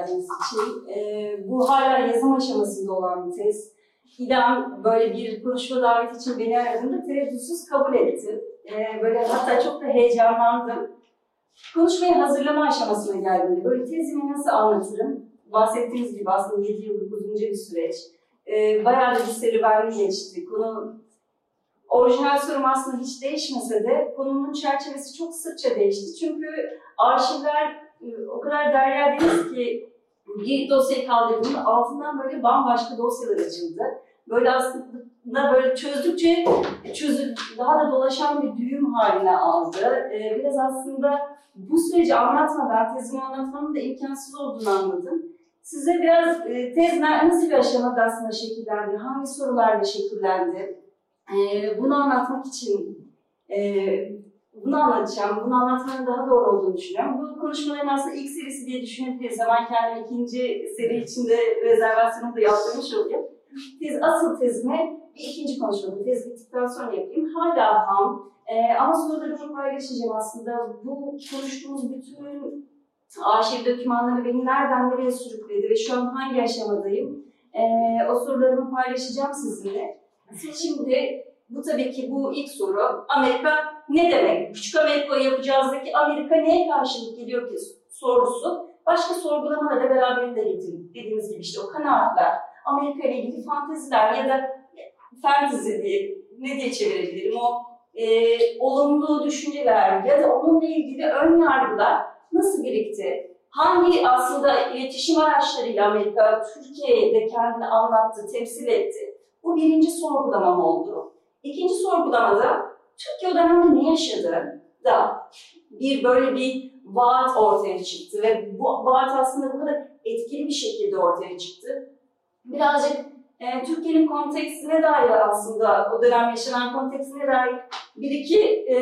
geldiğiniz için. Ee, bu hala yazım aşamasında olan bir tez. İdem böyle bir konuşma daveti için beni aradığında tereddütsüz kabul etti. Ee, böyle hatta çok da heyecanlandım. Konuşmayı hazırlama aşamasına geldiğinde böyle tezimi nasıl anlatırım? Bahsettiğiniz gibi aslında 7 yıllık uzunca bir süreç. Ee, bayağı da bir serüvenli geçti. Konu orijinal sorum aslında hiç değişmese de konunun çerçevesi çok sıkça değişti. Çünkü arşivler e, o kadar derya deniz ki bir dosyayı kaldırdığımda altından böyle bambaşka dosyalar açıldı. Böyle aslında böyle çözdükçe çözü daha da dolaşan bir düğüm haline aldı. Ee, biraz aslında bu süreci anlatmadan, tezimi anlatmanın da imkansız olduğunu anladım. Size biraz e, tez nasıl bir aşamada aslında şekillendi, hangi sorularla şekillendi, e, bunu anlatmak için e, bunu anlatacağım, bunu anlatmanın daha doğru olduğunu düşünüyorum. Bu konuşmaların aslında ilk serisi diye düşünebiliriz. Hemen kendim ikinci seri içinde rezervasyonumu da yaptırmış olayım. Tez, asıl tezimi bir ikinci konuşmada, tez bittikten sonra yapayım. Hala ham ee, ama sorularımı paylaşacağım aslında. Bu konuştuğumuz bütün arşiv dokümanları beni nereden nereye sürükledi ve şu an hangi aşamadayım? Ee, o sorularımı paylaşacağım sizinle. Şimdi bu tabii ki bu ilk soru. Amerika ne demek? Küçük Amerika yapacağızdaki Amerika neye karşılık geliyor ki sorusu. Başka sorgulamalar da beraberinde getirdik. Dediğimiz gibi işte o kanaatler, Amerika ile ilgili fanteziler ya da fantezi diye ne diye çevirebilirim o e, olumlu düşünceler ya da onunla ilgili ön yargılar nasıl birikti? Hangi aslında iletişim araçlarıyla Amerika Türkiye'de kendini anlattı, temsil etti? Bu birinci sorgulamam oldu. İkinci sorgulamada Türkiye o dönemde ne yaşadı da bir böyle bir vaat ortaya çıktı ve bu vaat aslında bu kadar etkili bir şekilde ortaya çıktı. Birazcık e, Türkiye'nin kontekstine dair aslında o dönem yaşanan kontekstine dair bir iki e,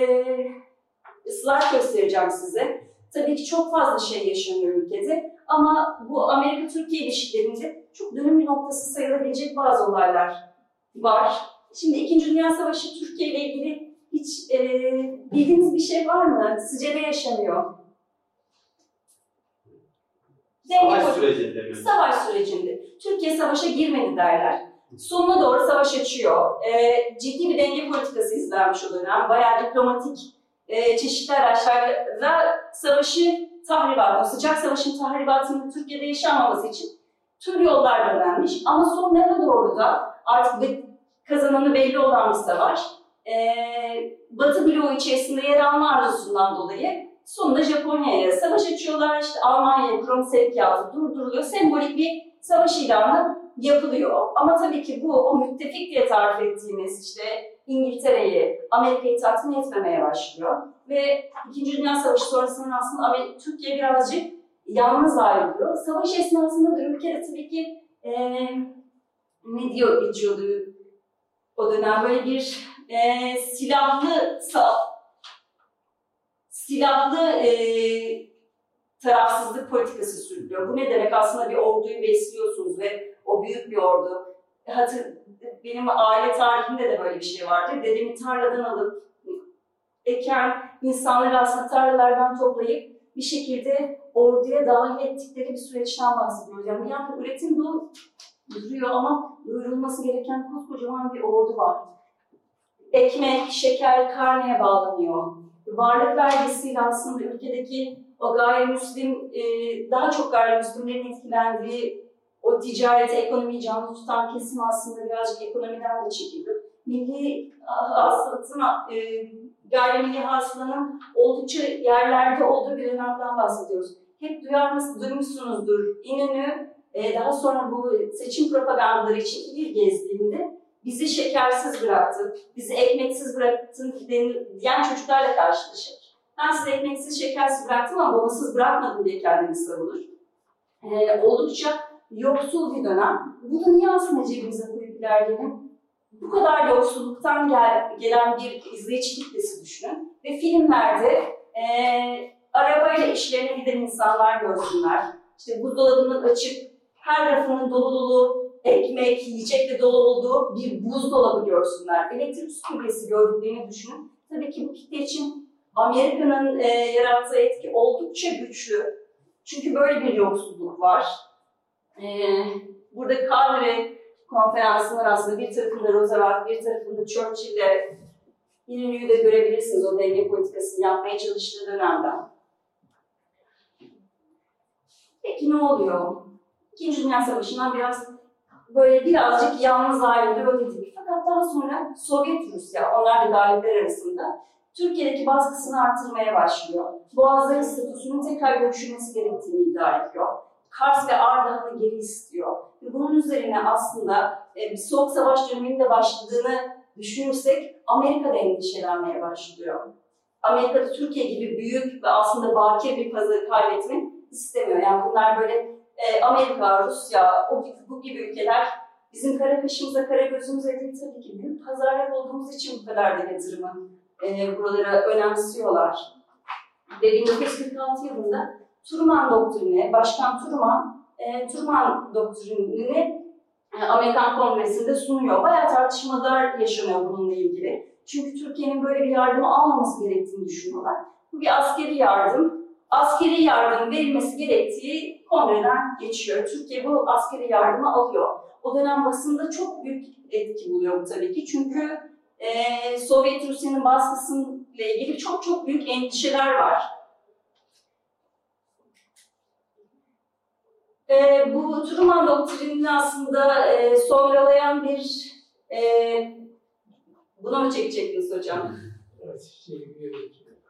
slide göstereceğim size. Tabii ki çok fazla şey yaşanıyor ülkede ama bu Amerika-Türkiye ilişkilerinde çok dönüm bir noktası sayılabilecek bazı olaylar var. Şimdi İkinci Dünya Savaşı Türkiye ile ilgili hiç e, bildiğiniz bir şey var mı? Sizce ne yaşanıyor? Savaş sürecinde mi? Savaş sürecinde. Türkiye savaşa girmedi derler. Sonuna doğru savaş açıyor. E, ciddi bir denge politikası izlenmiş o dönem. Bayağı diplomatik e, çeşitli araçlarla savaşı tahribat, o sıcak savaşın tahribatının Türkiye'de yaşanmaması için tüm yollar denenmiş. Ama sonlara doğru da artık kazananı belli olan bir savaş. E, Batı bloğu içerisinde yer alma arzusundan dolayı sonunda Japonya'ya savaş açıyorlar. İşte Almanya'ya krom sevkiyatı durduruluyor. Sembolik bir savaş ilanı yapılıyor. Ama tabii ki bu o müttefik diye tarif ettiğimiz işte İngiltere'yi, Amerika'yı tatmin etmemeye başlıyor. Ve İkinci Dünya Savaşı sonrasında aslında Amerika, Türkiye birazcık yalnız ayrılıyor. Savaş esnasında da ülkede tabii ki e, ne diyor geçiyordu o dönem böyle bir e, silahlı silahlı e, tarafsızlık politikası sürülüyor. Bu ne demek? Aslında bir orduyu besliyorsunuz ve o büyük bir ordu. Hatır, benim aile tarihimde de böyle bir şey vardı. Dedemi tarladan alıp eken insanları aslında tarlalardan toplayıp bir şekilde orduya dahil ettikleri bir süreçten bahsediyoruz. Yani yani üretim dolu duruyor ama duyurulması gereken koskocaman bir ordu var. Ekmek, şeker, karneye bağlanıyor. Varlık vergisiyle aslında ülkedeki o gayrimüslim, e, daha çok gayrimüslimlerin etkilendiği o ticareti, ekonomiyi canlı tutan kesim aslında birazcık ekonomiden de çekildi. Milli hasılatın, e, gayrimilli hasılanın oldukça yerlerde olduğu bir dönemden bahsediyoruz. Hep duyar duymuşsunuzdur. İnönü e, daha sonra bu seçim propagandaları için il gezdiğinde bizi şekersiz bıraktı, bizi ekmeksiz bıraktın diyen çocuklarla karşılaşır. Ben sizi ekmeksiz, şekersiz bıraktım ama babasız bırakmadım diye kendini savunur. Ee, oldukça yoksul bir dönem. Bunu niye aslında cebimize koyup ilerleyelim? Bu kadar yoksulluktan gel, gelen bir izleyici kitlesi düşünün. Ve filmlerde e, arabayla işlerine giden insanlar görsünler. İşte buzdolabının açık, her rafının dolu dolu ekmek, yiyecekle dolu olduğu bir buzdolabı görsünler. Elektrik süpürgesi gördüklerini düşünün. Tabii ki bu kitle için Amerika'nın e, yarattığı etki oldukça güçlü. Çünkü böyle bir yoksulluk var. Ee, burada Kadri konferansının aslında bir tarafında Roosevelt, bir tarafında Churchill'le İnönü'yü de görebilirsiniz o denge politikasını yapmaya çalıştığı dönemden. Peki ne oluyor? İkinci Dünya Savaşı'ndan biraz böyle birazcık yalnız ayrılıyor ödedik. Fakat daha sonra Sovyet Rusya, onlar da galipler arasında Türkiye'deki baskısını artırmaya başlıyor. Boğazların statüsünün tekrar görüşülmesi gerektiğini iddia ediyor. Kars ve Ardahan'ı geri istiyor. Ve bunun üzerine aslında e, bir soğuk savaş döneminde başladığını düşünürsek Amerika'da endişelenmeye başlıyor. Amerika'da Türkiye gibi büyük ve aslında bakir bir pazarı kaybetmek istemiyor. Yani bunlar böyle e, Amerika, Rusya, o, bu gibi ülkeler bizim kara kaşımıza, kara gözümüze değil tabii ki büyük pazarlar olduğumuz için bu kadar da yatırımı e, buralara önemsiyorlar. Ve 1946 yılında Truman doktrini, Başkan Truman, e, Truman doktrinini e, Amerikan Kongresi'nde sunuyor. Bayağı tartışmalar yaşanıyor bununla ilgili. Çünkü Türkiye'nin böyle bir yardımı almaması gerektiğini düşünüyorlar. Bu bir askeri yardım. Askeri yardım verilmesi gerektiği kongreden geçiyor. Türkiye bu askeri yardımı alıyor. O dönem basında çok büyük etki buluyor bu tabii ki. Çünkü e, Sovyet Rusya'nın baskısıyla ilgili çok çok büyük endişeler var. E, bu Truman doktrinini aslında e, sonralayan bir e, buna mı çekecektiniz hocam? Evet, şey.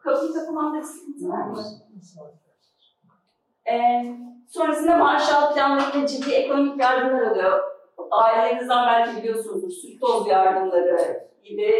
Kapıyı kapamamda sıkıntı var mı? E, sonrasında Marshall planlarıyla ciddi ekonomik yardımlar alıyor. Ailelerinizden belki biliyorsunuzdur, süt toz yardımları gibi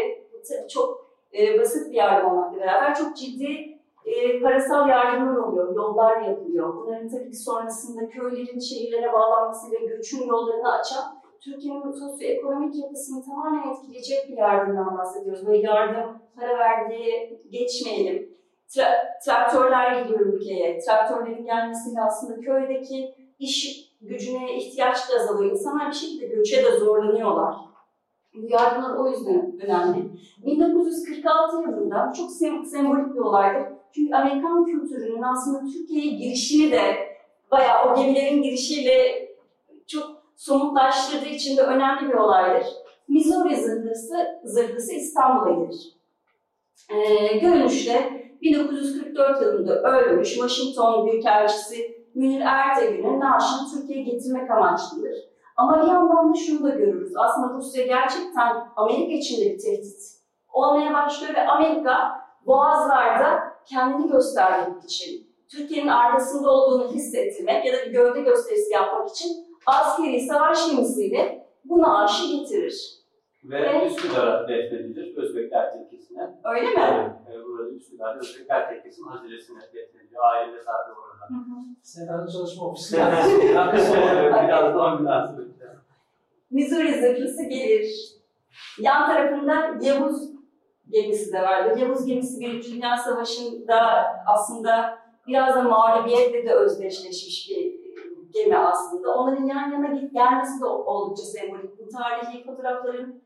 çok e, basit bir yardım olmakla beraber çok ciddi e, parasal yardımlar oluyor, yollar yapılıyor. Bunların tabii ki sonrasında köylerin şehirlere bağlanmasıyla göçün yollarını açan Türkiye'nin sosyoekonomik yapısını tamamen etkileyecek bir yardımdan bahsediyoruz. Böyle yardım, para verdiği geçmeyelim. Tra- traktörler geliyor ülkeye. Traktörlerin gelmesiyle aslında köydeki iş gücüne ihtiyaç da azalıyor. İnsanlar bir şekilde göçe de zorlanıyorlar. Bu yardımlar o yüzden önemli. 1946 yılında çok sem sembolik bir olaydır. Çünkü Amerikan kültürünün aslında Türkiye'ye girişini de bayağı o gemilerin girişiyle çok somutlaştırdığı için de önemli bir olaydır. Missouri zırhlısı, zırhlısı İstanbul'a gelir. Ee, görünüşte 1944 yılında ölmüş Washington Büyükelçisi Münir Ertegün'ün naaşını Türkiye'ye getirmek amaçlıdır. Ama bir yandan da şunu da görürüz. Aslında Rusya gerçekten Amerika içinde bir tehdit olmaya başlıyor ve Amerika boğazlarda kendini göstermek için, Türkiye'nin arkasında olduğunu hissettirmek ya da bir gövde gösterisi yapmak için askeri savaş gemisiyle bu naaşı getirir. Ve Evet. Üsküdar'a defnedilir Özbekler Tekkesi'ne. Öyle mi? Evet, burada Üsküdar'da Özbekler Tekkesi'nin haziresine defnediliyor. Aile zaten orada. Sena'nın çalışma ofisi. Biraz da münasebetler. Missouri zırhlısı gelir. Yan tarafında Yavuz gemisi de vardır. Yavuz gemisi Birinci Dünya Savaşı'nda aslında biraz da mağlubiyetle de özdeşleşmiş bir gemi aslında. Onların yan yana gel- gelmesi de oldukça sembolik. Bu tarihi fotoğrafların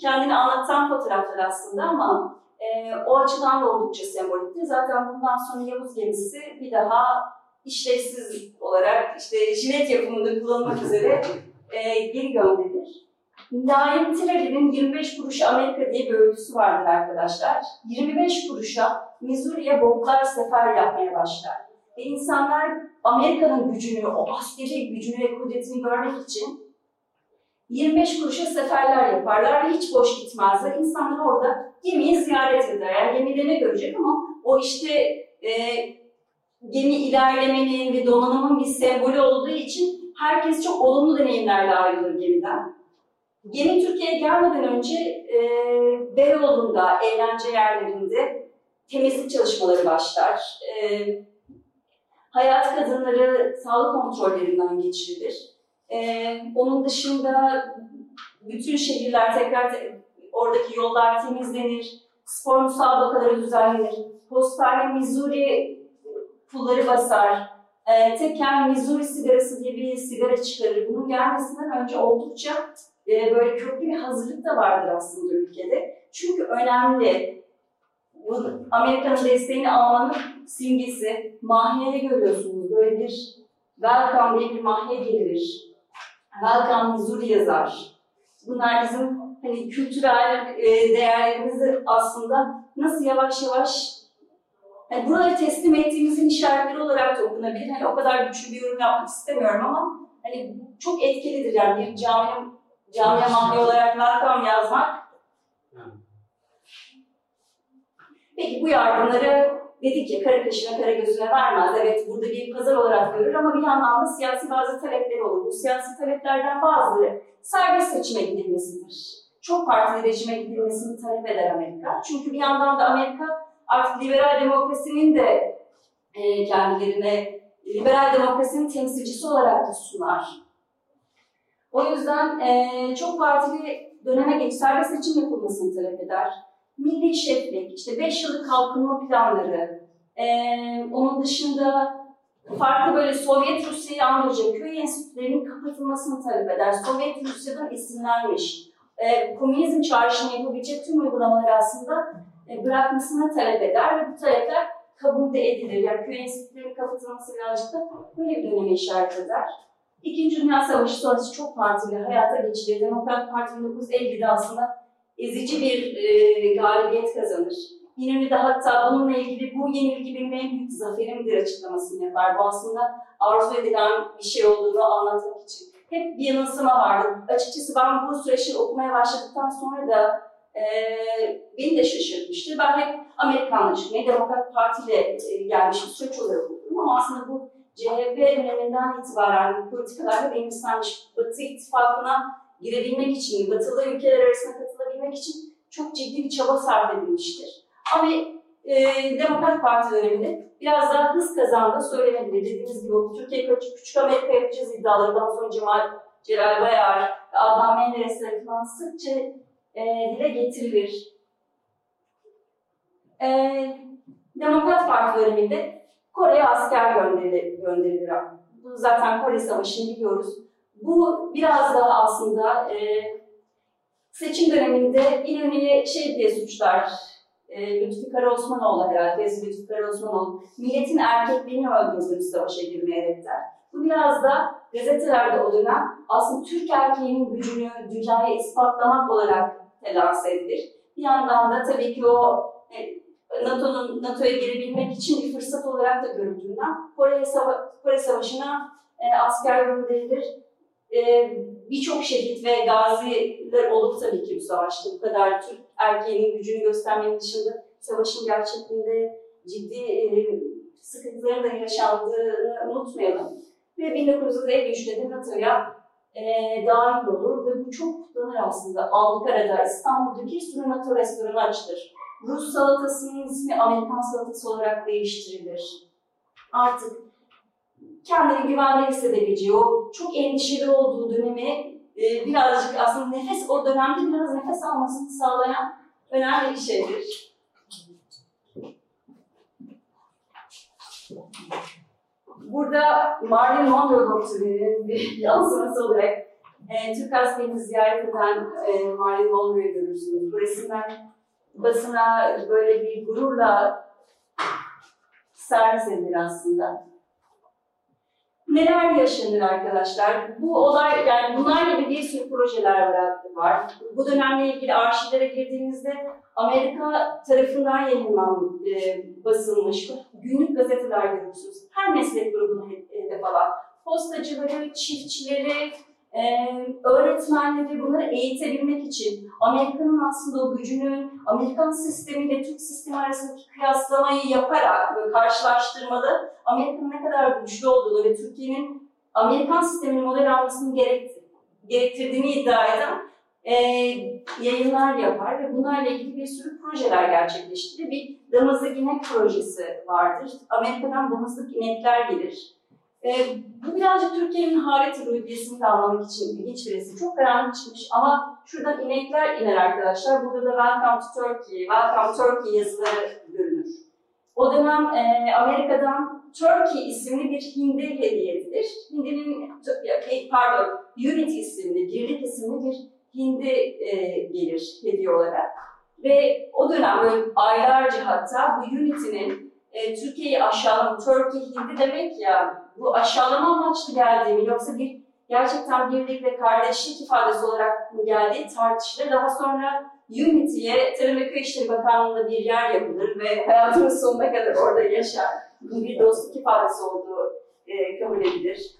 kendini anlatan fotoğraflar aslında ama e, o açıdan da oldukça semboliktir. Zaten bundan sonra Yavuz gemisi bir daha işlevsiz olarak işte jilet yapımında kullanılmak üzere e, geri gönderilir. Naim Tireli'nin 25 kuruşa Amerika diye bir öyküsü vardır arkadaşlar. 25 kuruşa Missouri'ye botlar sefer yapmaya başlar. Ve insanlar Amerika'nın gücünü, o askeri gücünü ve kudretini görmek için 25 kuruşa seferler yaparlar hiç boş gitmezler. İnsanlar orada gemiyi ziyaret eder. Yani gemide ne görecek ama o işte e, gemi ilerlemenin ve donanımın bir sembolü olduğu için herkes çok olumlu deneyimlerle ayrılır gemiden. Gemi Türkiye'ye gelmeden önce e, Beyoğlu'nda, eğlence yerlerinde temizlik çalışmaları başlar. E, hayat kadınları sağlık kontrollerinden geçirilir. E, onun dışında bütün şehirler tekrar te- oradaki yollar temizlenir, spor müsabakaları düzenlenir. Postane Missouri pulları basar. E, Tekken Missouri sigarası diye bir sigara çıkarır. Bunun gelmesinden önce oldukça e, böyle köklü bir hazırlık da vardır aslında ülkede. Çünkü önemli. Amerika'nın desteğini almanın simgesi. Mahiyeye görüyorsunuz. Böyle bir welcome diye bir mahiye gelir. Welcome Missouri yazar. Bunlar bizim hani kültürel e, değerlerimizi aslında nasıl yavaş yavaş yani buraları teslim ettiğimizin işaretleri olarak da okunabilir. Hani o kadar güçlü bir yorum yapmak istemiyorum ama hani çok etkilidir yani bir cami, camiye mahliye olarak welcome yazmak. Peki bu yardımları dedik ya kara kaşına kara gözüne vermez. Evet burada bir pazar olarak görür ama bir yandan da siyasi bazı talepleri olur. Bu siyasi taleplerden bazıları serbest seçime gidilmesidir. Çok partili rejime gidilmesini talep eder Amerika. Çünkü bir yandan da Amerika artık liberal demokrasinin de e, kendilerine liberal demokrasinin temsilcisi olarak da sunar. O yüzden e, çok partili döneme geç serbest seçim yapılmasını talep eder. Milli şeflik, işte 5 yıllık kalkınma planları, e, onun dışında farklı böyle Sovyet Rusya'yı andıracak köy enstitülerinin kapatılmasını talep eder. Sovyet Rusya'dan esinlenmiş, e, komünizm çağrışımı yapabilecek tüm uygulamaları aslında e, bırakmasını talep eder ve bu talepler kabul de edilir. Yani köy enstitülerinin kapatılması birazcık da böyle bir döneme işaret eder. İkinci Dünya Savaşı sonrası çok partili hayata geçilir. Demokrat Parti 1950'de aslında ezici bir e, galibiyet kazanır. İnönü de hatta bununla ilgili bu yenilgi benim en büyük zaferimdir açıklamasını yapar. Bu aslında arzu edilen bir şey olduğunu anlatmak için. Hep bir yanılsama vardı. Açıkçası ben bu süreçleri okumaya başladıktan sonra da e, beni de şaşırtmıştı. Ben hep Amerikanlaşmayı Demokrat Parti ile e, gelmiş bir süreç olarak okudum ama aslında bu CHP döneminden itibaren politikalarla benimsenmiş Batı ittifakına girebilmek için, batılı ülkeler arasında katılabilmek için çok ciddi bir çaba sarf edilmiştir. Ama e, Demokrat Parti döneminde biraz daha hız kazandı söylenebilir. Dediğimiz gibi Türkiye küçük, küçük Amerika yapacağız iddialarından sonra Cemal Celal Bayar ve Adnan Menderes tarafından sıkça e, dile getirilir. E, Demokrat Parti döneminde Kore'ye asker gönderilir. gönderilir. Bu zaten Kore Savaşı'nı biliyoruz. Bu biraz daha aslında e, seçim döneminde İnönü'ye şey diye suçlar, e, Lütfi Karaosmanoğlu herhalde, Vezir Lütfi Karaosmanoğlu, milletin erkekliğini öldürdüğünü savaşa girmeyerek der. Bu biraz da gazetelerde o dönem aslında Türk erkeğinin gücünü dünyaya ispatlamak olarak telanse edilir. Bir yandan da tabii ki o e, NATO'nun NATO'ya girebilmek için bir fırsat olarak da görüldüğünden Kore, Sava Kore Savaşı'na e, asker gönderilir. E, Birçok şehit ve gaziler olup tabii ki bu savaşta bu kadar Türk erkeğinin gücünü göstermenin dışında savaşın gerçekliğinde ciddi e, sıkıntıların da yaşandığını unutmayalım. Ve 1953'te de NATO'ya e, dahil olur ve bu çok kutlanır aslında. Alkara'da, İstanbul'daki sürü NATO restoranı açılır. Rus salatasının ismi Amerikan salatası olarak değiştirilir. Artık kendini güvende hissedebileceği, o çok endişeli olduğu dönemi e, birazcık aslında nefes, o dönemde biraz nefes almasını sağlayan önemli bir şeydir. Burada Marilyn Monroe doktorunun bir yansıması olarak e, Türk askerini ziyaret eden e, Marilyn Monroe'yu görürsünüz. Bu resimler basına böyle bir gururla servis edilir aslında. Neler yaşanır arkadaşlar? Bu olay, yani bunlar gibi bir sürü projeler var. Bu dönemle ilgili arşivlere girdiğinizde Amerika tarafından yayınlanan, e, basılmış günlük gazeteler görürsünüz. Her meslek grubunu hedef alan. Postacıları, çiftçileri, ee, öğretmenleri bunları eğitebilmek için Amerika'nın aslında o gücünü Amerikan sistemiyle Türk sistemi arasındaki kıyaslamayı yaparak ve karşılaştırmalı Amerika'nın ne kadar güçlü olduğunu ve Türkiye'nin Amerikan sisteminin model almasını gerekt, gerektirdiğini iddia eden e, yayınlar yapar ve bunlarla ilgili bir sürü projeler gerçekleştirir. Bir damızlık inek projesi vardır. Amerika'dan damızlık inekler gelir e, bu birazcık Türkiye'nin halet rüyesini de anlamak için ilginç bir resim. Çok karanlık çıkmış ama şuradan inekler iner arkadaşlar. Burada da Welcome to Turkey, Welcome Turkey yazıları görünür. O dönem e, Amerika'dan Turkey isimli bir hindi hediye edilir. Hindinin, pardon, Unity isimli, birlik isimli bir hindi e, gelir hediye olarak. Ve o dönem böyle aylarca hatta bu Unity'nin e, Türkiye'yi aşağılama, Turkey Hindi demek ya, bu aşağılama amaçlı geldiği mi yoksa bir gerçekten birlik ve kardeşlik ifadesi olarak mı geldiği tartışılır. Daha sonra Unity'ye Tarım ve Köy İşleri Bakanlığı'nda bir yer yapılır ve hayatının sonuna kadar orada yaşar. Bunun bir dostluk ifadesi olduğu e, kabul edilir.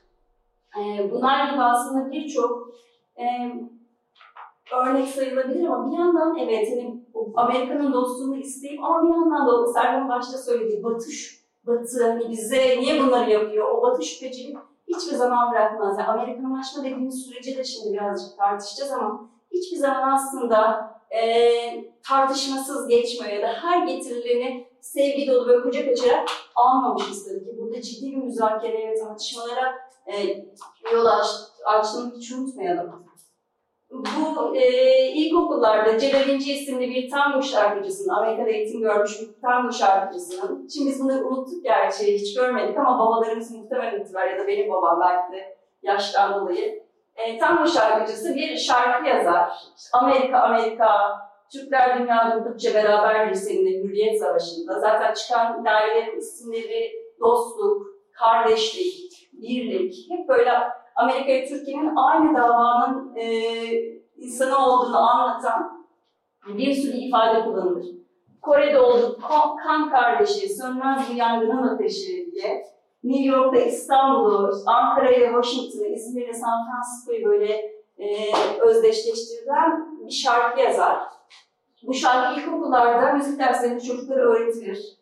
E, bunlar gibi aslında birçok e, örnek sayılabilir ama bir yandan evet hani Amerika'nın dostluğunu isteyip ama bir yandan da Serhan başta söylediği Batı, Batı hani bize niye bunları yapıyor? O Batı şüpheciliği hiçbir zaman bırakmaz. Yani Amerikanlaşma dediğimiz süreci de şimdi birazcık tartışacağız ama hiçbir zaman aslında e, tartışmasız geçmiyor ya da her getirileni sevgi dolu ve kucak açarak almamışız tabii ki. Burada ciddi bir müzakereye ve tartışmalara e, yol aç, açtığını hiç unutmayalım. Bu e, ilkokullarda Celal isimli bir tango şarkıcısının, Amerika'da eğitim görmüş bir tango şarkıcısının, şimdi biz bunları unuttuk gerçi, hiç görmedik ama babalarımız muhtemelen unuttular ya da benim babam belki de yaştan dolayı. E, tango şarkıcısı bir şarkı yazar. Amerika, Amerika, Türkler dünya durdukça beraberdir seninle Hürriyet Savaşı'nda. Zaten çıkan dairelerin isimleri dostluk, kardeşlik, birlik, hep böyle Amerika ve Türkiye'nin aynı davanın e, insanı olduğunu anlatan bir sürü ifade kullanılır. Kore'de olduk, kan kardeşi, sönmez bir yangının ateşi diye. New York'ta İstanbul'u, Ankara'yı, Washington'ı, İzmir'le San Francisco'yu böyle e, özdeşleştirilen bir şarkı yazar. Bu şarkı ilkokullarda müzik derslerinde çocuklara öğretilir.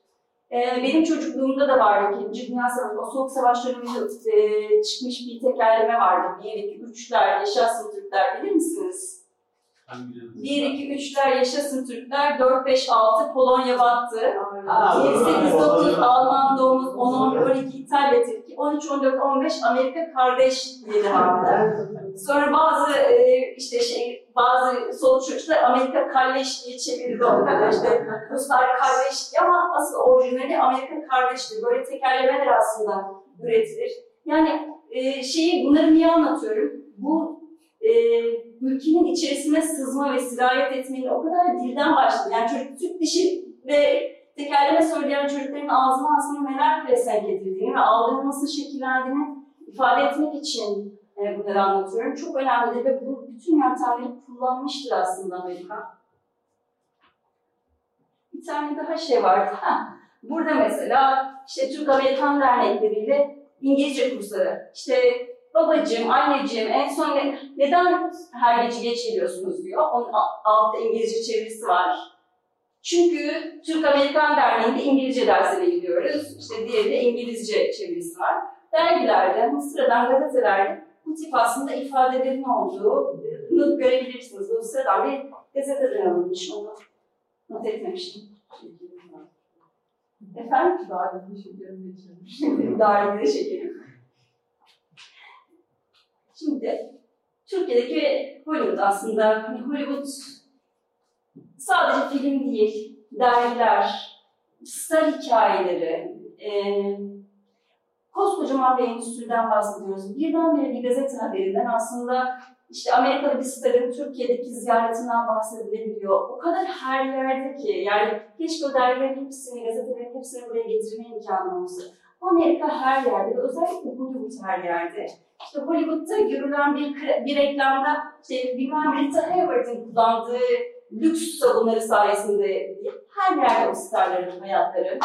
Ee, benim çocukluğumda da vardı İkinci Dünya Savaşı, o Soğuk Savaş döneminde e, çıkmış bir tekerleme vardı. 1, 2, 3'ler, yaşasın Türkler bilir misiniz? 1, 2, 3'ler, yaşasın Türkler, 4, 5, 6, Polonya battı. 7, 8, 9, Alman doğumuz, 10, 11, 12, İtalya, Türkiye, 13, 14, 15, Amerika kardeş diye devam eder. Sonra bazı e, işte şey, bazı sol çocuklar Amerika kalleş diye çevirdi onları işte Ruslar kalleş ama asıl orijinali Amerika kardeştir. Böyle tekerlemeler aslında üretilir. Yani e, şeyi bunları niye anlatıyorum? Bu e, ülkenin içerisine sızma ve sirayet etmenin o kadar dilden başladı. Yani çocuk Türk dişi ve tekerleme söyleyen çocukların ağzına aslında neler pelesenk edildiğini ve algının nasıl şekillendiğini ifade etmek için e, bunları anlatıyorum. Çok önemlidir ve bu bütün yöntemleri kullanmıştır aslında Amerika. Bir tane daha şey vardı. Burada mesela işte Türk-Amerikan dernekleriyle İngilizce kursları. İşte babacığım, anneciğim en son ne, neden her gece geç geliyorsunuz diyor. Onun altta İngilizce çevirisi var. Çünkü Türk-Amerikan Derneği'nde İngilizce dersine gidiyoruz. İşte diğeri de İngilizce çevirisi var. Dergilerde, sıradan gazetelerde bu tip aslında ifadelerin olduğunu görebilirsiniz. Bu sıradan bir gazeteden alınmış, onu not etmemiştim. Efendim? Dağılımda şekerim geçirmiş. Dağılımda şekerim. Şimdi Türkiye'deki Hollywood aslında hani Hollywood sadece film değil, dergiler, star hikayeleri, e, koskocaman bir endüstriden bahsediyoruz. Birdenbire bir gazete haberinden aslında işte Amerikalı bir starın Türkiye'deki ziyaretinden bahsedilebiliyor. O kadar her yerde ki yani keşke o dergilerin hepsini, gazetelerin hepsini buraya getirme imkanı olsa. Amerika her yerde ve özellikle Hollywood her yerde. İşte Hollywood'da görülen bir, bir reklamda işte bilmem Rita Hayworth'ın kullandığı lüks sabunları sayesinde her yerde o starların hayatları.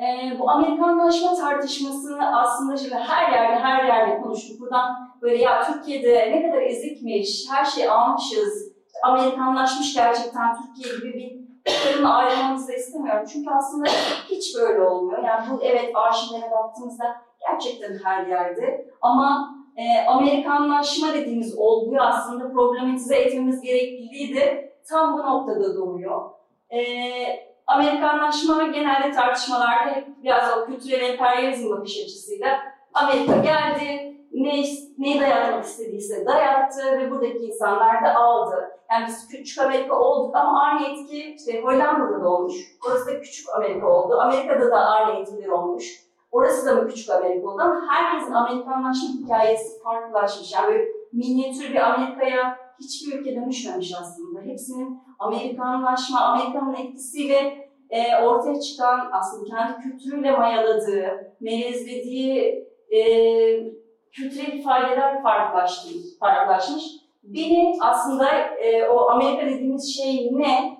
Ee, bu Amerikanlaşma tartışmasını aslında şimdi her yerde her yerde konuştuk. Buradan böyle ya Türkiye'de ne kadar ezikmiş, her şeyi almışız, Amerikanlaşmış gerçekten Türkiye gibi bir çıkarımla ayrılmamızı istemiyorum. Çünkü aslında hiç böyle olmuyor. Yani bu evet arşivlere baktığımızda gerçekten her yerde. Ama e, Amerikanlaşma dediğimiz olguyu aslında problematize etmemiz gerekliliği de tam bu noktada doğuyor. E, Amerikanlaşma genelde tartışmalarda hep biraz o kültürel emperyalizm bakış açısıyla Amerika geldi, ne, neyi dayatmak istediyse dayattı ve buradaki insanlar da aldı. Yani biz küçük Amerika olduk ama aynı etki işte Hollanda'da da olmuş. Orası da küçük Amerika oldu. Amerika'da da aynı etkiler olmuş. Orası da mı küçük Amerika oldu ama herkesin Amerikanlaşma hikayesi farklılaşmış. Yani böyle minyatür bir Amerika'ya hiçbir ülke dönüşmemiş aslında. Hepsinin Amerikanlaşma, Amerika'nın etkisiyle e, ortaya çıkan aslında kendi kültürüyle mayaladığı, melezlediği e, kültürel ifadeler farklılaşmış. farklılaşmış. Beni aslında e, o Amerika dediğimiz şey ne?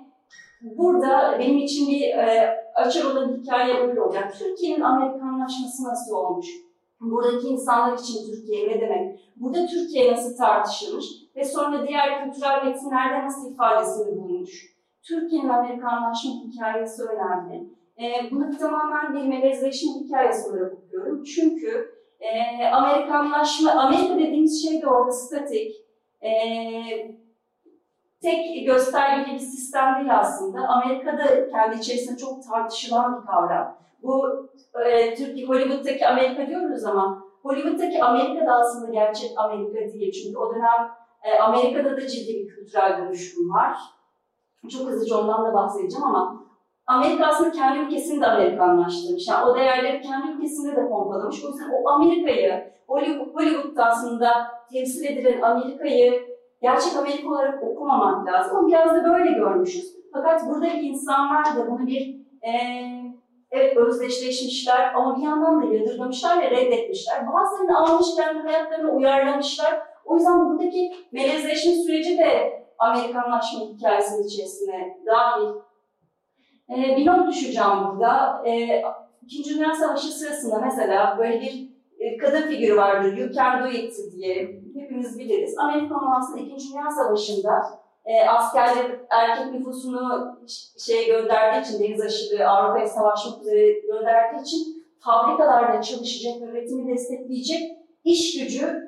Burada benim için bir e, açar olan hikaye böyle olacak. Türkiye'nin Amerikanlaşması nasıl olmuş? Buradaki insanlar için Türkiye ne demek? Burada Türkiye nasıl tartışılmış? Ve sonra diğer kültürel metinlerde nasıl ifadesini bulmuş? Türkiye'nin Amerikanlaşma hikayesi önemli. E, bunu tamamen bir melezleşme hikayesi olarak okuyorum. Çünkü e, Amerikanlaşma, Amerika dediğimiz şey de orada statik, e, tek göstergeli bir sistem değil aslında. Amerika'da kendi içerisinde çok tartışılan bir kavram. Bu e, Türkiye, Hollywood'daki Amerika diyoruz ama Hollywood'daki Amerika da aslında gerçek Amerika değil. Çünkü o dönem e, Amerika'da da ciddi bir kültürel dönüşüm var. Çok hızlıca ondan da bahsedeceğim ama Amerika aslında kendi ülkesini de Amerikanlaştırmış. Yani o değerleri kendi ülkesinde de pompalamış. O yüzden o Amerika'yı, Hollywood'da aslında temsil edilen Amerika'yı gerçek Amerika olarak okumamak lazım. Ama biraz da böyle görmüşüz. Fakat buradaki insanlar da bunu bir e, evet özdeşleşmişler ama bir yandan da yadırgamışlar ve reddetmişler. Bazılarını almış kendi hayatlarına uyarlamışlar. O yüzden buradaki melezleşme süreci de Amerikanlaşma hikayesinin içerisine dahil. Ee, bir not düşeceğim burada. Ee, İkinci Dünya Savaşı sırasında mesela böyle bir e, kadın figürü vardır, You Can diye hepimiz biliriz. Amerikan aslında İkinci Dünya Savaşı'nda e, askerler erkek nüfusunu şey gönderdiği için, deniz aşırı Avrupa'ya savaşmak üzere gönderdiği için fabrikalarda çalışacak, üretimi destekleyecek iş gücü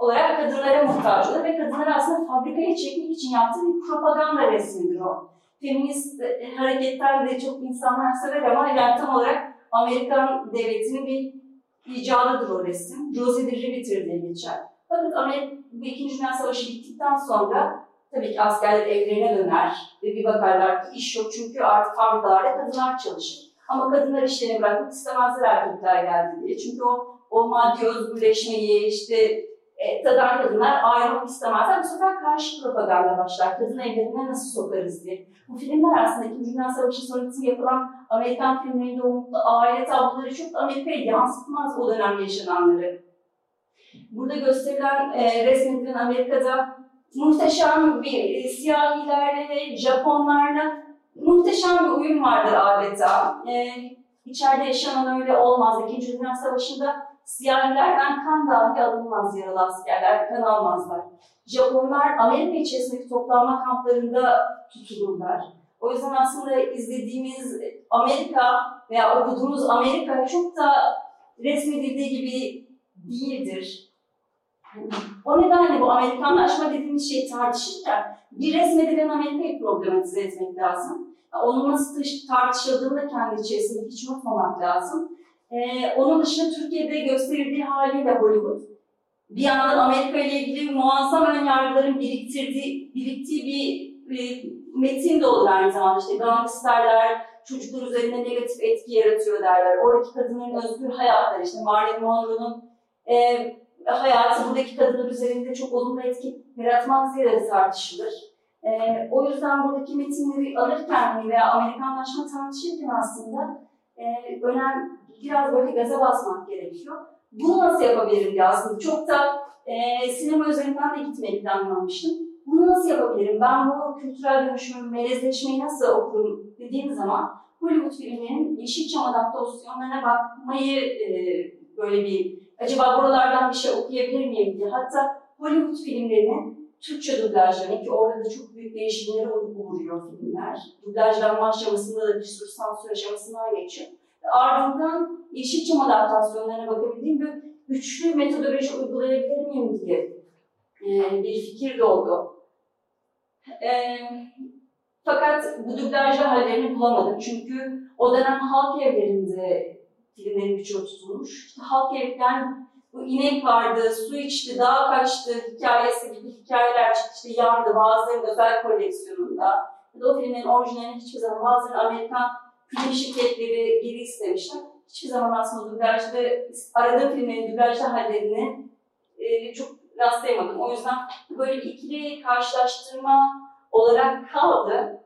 olarak kadınlara muhtaç oluyor ve kadınları aslında fabrikaya çekmek için yaptığı bir propaganda resmidir o. Feminist e, hareketten de çok insanlar sever ama yani tam olarak Amerikan devletinin bir icadıdır o resim. Rosie de Riveter diye geçer. Fakat Amerika bu İkinci Dünya Savaşı bittikten sonra tabii ki askerler evlerine döner ve bir bakarlar ki iş yok çünkü artık fabrikalarda kadınlar çalışır. Ama kadınlar işlerini bırakmak istemezler erkekler geldi diye. Çünkü o, o maddi özgürleşmeyi, işte e, tadan kadınlar ayrılmak istemezler. Bu sefer karşı propaganda başlar. Kadın evlerine nasıl sokarız diye. Bu filmler aslında İkinci Dünya Savaşı sonrası yapılan Amerikan filmlerinde o aile tabloları çok Amerika'ya yansıtmaz o dönem yaşananları. Burada gösterilen, e, resmedilen Amerika'da muhteşem bir e, siyahilerle, Japonlarla muhteşem bir uyum vardır adeta. E, içeride yaşanan öyle olmaz. İkinci Dünya Savaşı'nda siyahilerden kan dahi alınmaz yaralı askerler, kan almazlar. Japonlar Amerika içerisindeki toplanma kamplarında tutulurlar. O yüzden aslında izlediğimiz Amerika veya okuduğumuz Amerika çok da resmedildiği gibi değildir. O nedenle bu Amerikanlaşma dediğimiz şeyi tartışırken bir resmedilen Amerika'yı problematize etmek lazım. Onun nasıl tartışıldığını da kendi içerisinde hiç unutmamak lazım. Ee, onun dışında Türkiye'de gösterildiği haliyle Hollywood, bir yandan Amerika ile ilgili muazzam ön yargıların biriktirdiği, biriktiği bir, bir metin de olur aynı zamanda. İşte gangsterler, çocuklar üzerinde negatif etki yaratıyor derler. Oradaki kadınların özgür hayatları, işte Marilyn Monroe'nun e, hayatı buradaki kadınlar üzerinde çok olumlu etki yaratmaz diye de tartışılır. E, o yüzden buradaki metinleri alırken veya Amerikanlaşma tartışırken aslında e, önem biraz böyle gaza basmak gerekiyor. Bunu nasıl yapabilirim diye aslında çok da e, sinema üzerinden de gitmeyi planlamıştım. Bunu nasıl yapabilirim? Ben bu kültürel dönüşümü, melezleşmeyi nasıl okurum dediğim zaman Hollywood filmlerinin Yeşilçam adaptasyonlarına bakmayı e, böyle bir acaba buralardan bir şey okuyabilir miyim diye. Hatta Hollywood filmlerinin Türkçe dublajlarını ki orada da çok büyük değişimlere uğruyor filmler. Dublajlanma aşamasında da bir sürü sansür aşamasından geçiyor. Ardından Yeşilçam adaptasyonlarına bakabildiğim bir üçlü metodoloji uygulayabilir miyim diye e, bir fikir doğdu. E, fakat bu dublajlı hallerini bulamadım. Çünkü o dönem halk evlerinde filmlerin birçoğu tutulmuş. İşte halk evlerden bu inek vardı, su içti, dağa kaçtı hikayesi gibi hikayeler çıktı. İşte yandı bazılarının özel koleksiyonunda. O filmlerin orijinalini hiçbir zaman bazıları Amerikan film şirketleri geri istemişler. Hiçbir zaman aslında dublajda, aradığım filmlerin dublajlı hallerini e, çok rastlayamadım. O yüzden böyle ikili karşılaştırma olarak kaldı.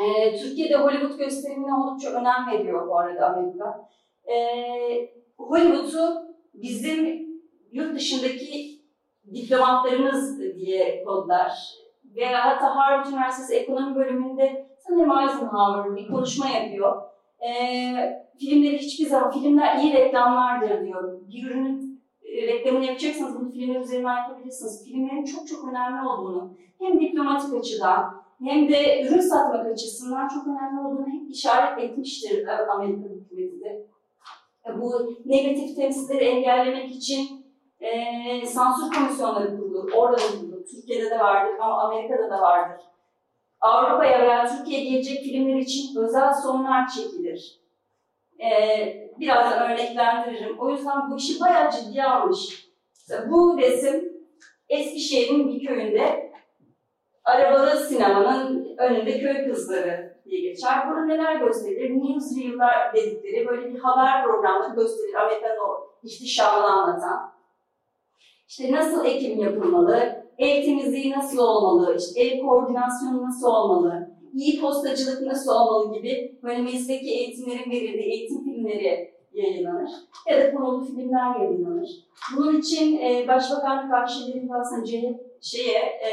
Ee, Türkiye'de Hollywood gösterimine oldukça önem veriyor bu arada Amerika. Ee, Hollywood'u bizim yurt dışındaki diplomatlarımız diye kodlar. Ve hatta Harvard Üniversitesi Ekonomi Bölümünde sanırım Eisenhower bir konuşma yapıyor. Ee, filmleri hiçbir zaman, filmler iyi reklamlardır diyor. Bir ürünün e, reklamını yapacaksanız bunu filmler üzerinden yapabilirsiniz. Filmlerin çok çok önemli olduğunu, hem diplomatik açıdan hem de ürün satmak açısından çok önemli olduğunu hep işaret etmiştir e, Amerika hükümeti Bu negatif temsilleri engellemek için e, sansür komisyonları kurulur. Orada da kurulur. Türkiye'de de vardır ama Amerika'da da vardır. Avrupa'ya veya Türkiye'ye gelecek filmler için özel sonlar çekilir. Ee, birazdan örneklendiririm. O yüzden bu işi bayağı ciddiye almış. Bu resim Eskişehir'in bir köyünde arabalı sinemanın önünde köy kızları diye geçer. Burada neler gösterilir? Newsreel'lar dedikleri böyle bir haber programları gösterir. Amerika'nın o ihtişamını anlatan. İşte nasıl ekim yapılmalı, ev temizliği nasıl olmalı, işte ev koordinasyonu nasıl olmalı, iyi postacılık nasıl olmalı gibi böyle mesleki eğitimlerin verildiği eğitim filmleri yayınlanır. Ya da konulu filmler yayınlanır. Bunun için e, Başbakanlık Arşivlerinde aslında şeye, e,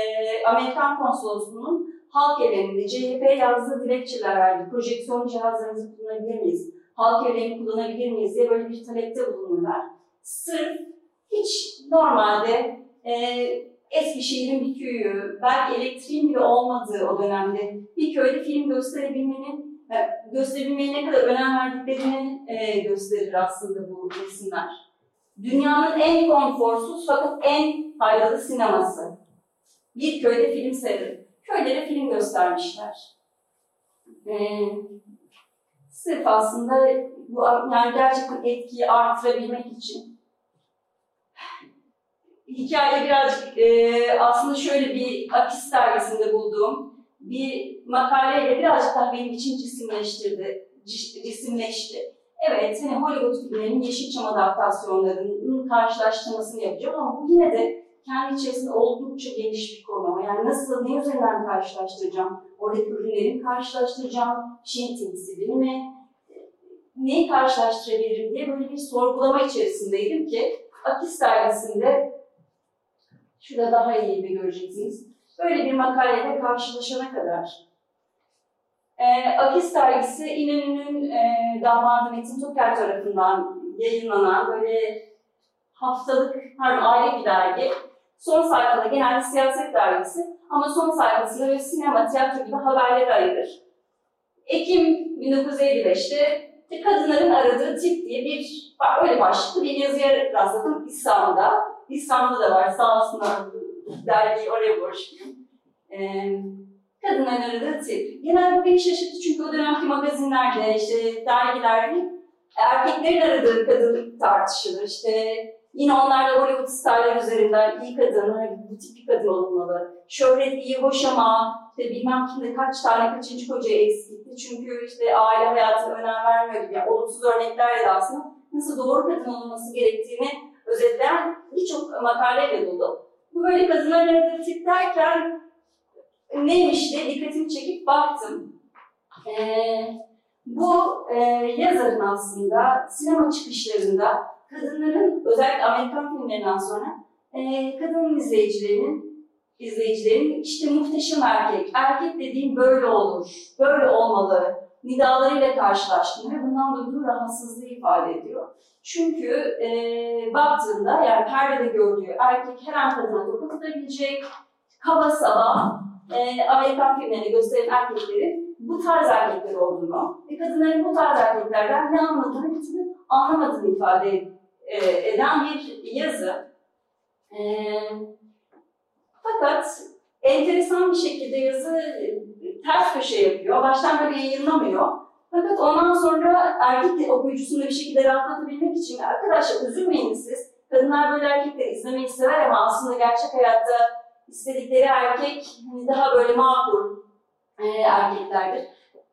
Amerikan Konsolosluğu'nun halk evlerinde CHP yazdığı dilekçeler verdi. Projeksiyon cihazlarınızı kullanabilir miyiz? Halk evlerini kullanabilir miyiz diye böyle bir talepte bulunurlar. Sırf hiç normalde e, Eskişehir'in bir köyü, belki elektriğin bile olmadığı o dönemde bir köyde film gösterebilmenin, e, gösterebilmeye ne kadar önem verdiklerini e, gösterir aslında bu resimler. Dünyanın en konforsuz fakat en faydalı sineması. Bir köyde film seyredip, köylere film göstermişler. E, sırf aslında bu yani gerçekten etkiyi artırabilmek için hikaye birazcık e, aslında şöyle bir Akis dergisinde bulduğum bir makaleyle birazcık daha benim için cisimleştirdi, cisimleşti. Evet, hani Hollywood filmlerinin Yeşilçam adaptasyonlarının karşılaştırmasını yapacağım ama bu yine de kendi içerisinde oldukça geniş bir konu. Yani nasıl, ne üzerinden karşılaştıracağım? Oradaki ürünlerin karşılaştıracağım, Çin temsilini mi? Neyi karşılaştırabilirim diye böyle bir sorgulama içerisindeydim ki Akis dergisinde Şurada daha iyi bir göreceksiniz. Böyle bir makaleyle karşılaşana kadar. E, Akis dergisi İnönü'nün e, damadı Metin Toker tarafından yayınlanan böyle haftalık, pardon aylık bir dergi. Son sayfada genelde siyaset dergisi ama son sayfasında böyle sinema, tiyatro gibi haberleri ayırır. Ekim 1955'te kadınların aradığı tip diye bir öyle başlıklı bir yazıya rastladım İstanbul'da. İstanbul'da da var sağ olsunlar dergiyi oraya borçluyum. Ee, kadınların aradığı tip. Genelde bu beni şaşırttı çünkü o dönemki magazinlerde, işte dergilerde erkeklerin aradığı kadın tartışılır. İşte yine onlar da Hollywood starlar üzerinden iyi kadın, bu tip bir kadın olmalı. Şöhret iyi, hoş ama işte bilmem kimde kaç tane kaçıncı kocaya eksikti. Çünkü işte aile hayatına önem vermiyor gibi. Yani olumsuz örneklerle de aslında nasıl doğru kadın olması gerektiğini özetleyen birçok makaleyle dolu. Bu böyle kadınlar aradığı derken neymiş diye dikkatimi çekip baktım. Ee, bu e, yazarın aslında sinema çıkışlarında kadınların özellikle Amerikan filmlerinden sonra e, kadın izleyicilerinin izleyicilerin işte muhteşem erkek, erkek dediğim böyle olur, böyle olmalı nidalarıyla karşılaştığını ve bundan duyduğu rahatsızlığı ifade ediyor. Çünkü e, baktığında yani perdede gördüğü erkek her an kadına tokat atabilecek, kaba saba e, Amerikan filmlerinde gösteren erkeklerin bu tarz erkekler olduğunu ve kadınların bu tarz erkeklerden ne anladığını bir türlü anlamadığını ifade e, eden bir yazı. E, fakat enteresan bir şekilde yazı e, ters köşe yapıyor. Baştan böyle yayınlamıyor. Fakat ondan sonra erkek okuyucusunu bir şekilde rahatlatabilmek için arkadaşlar üzülmeyin siz. Kadınlar böyle erkekleri izlemeyi sever ama aslında gerçek hayatta istedikleri erkek hani daha böyle makul erkeklerdir.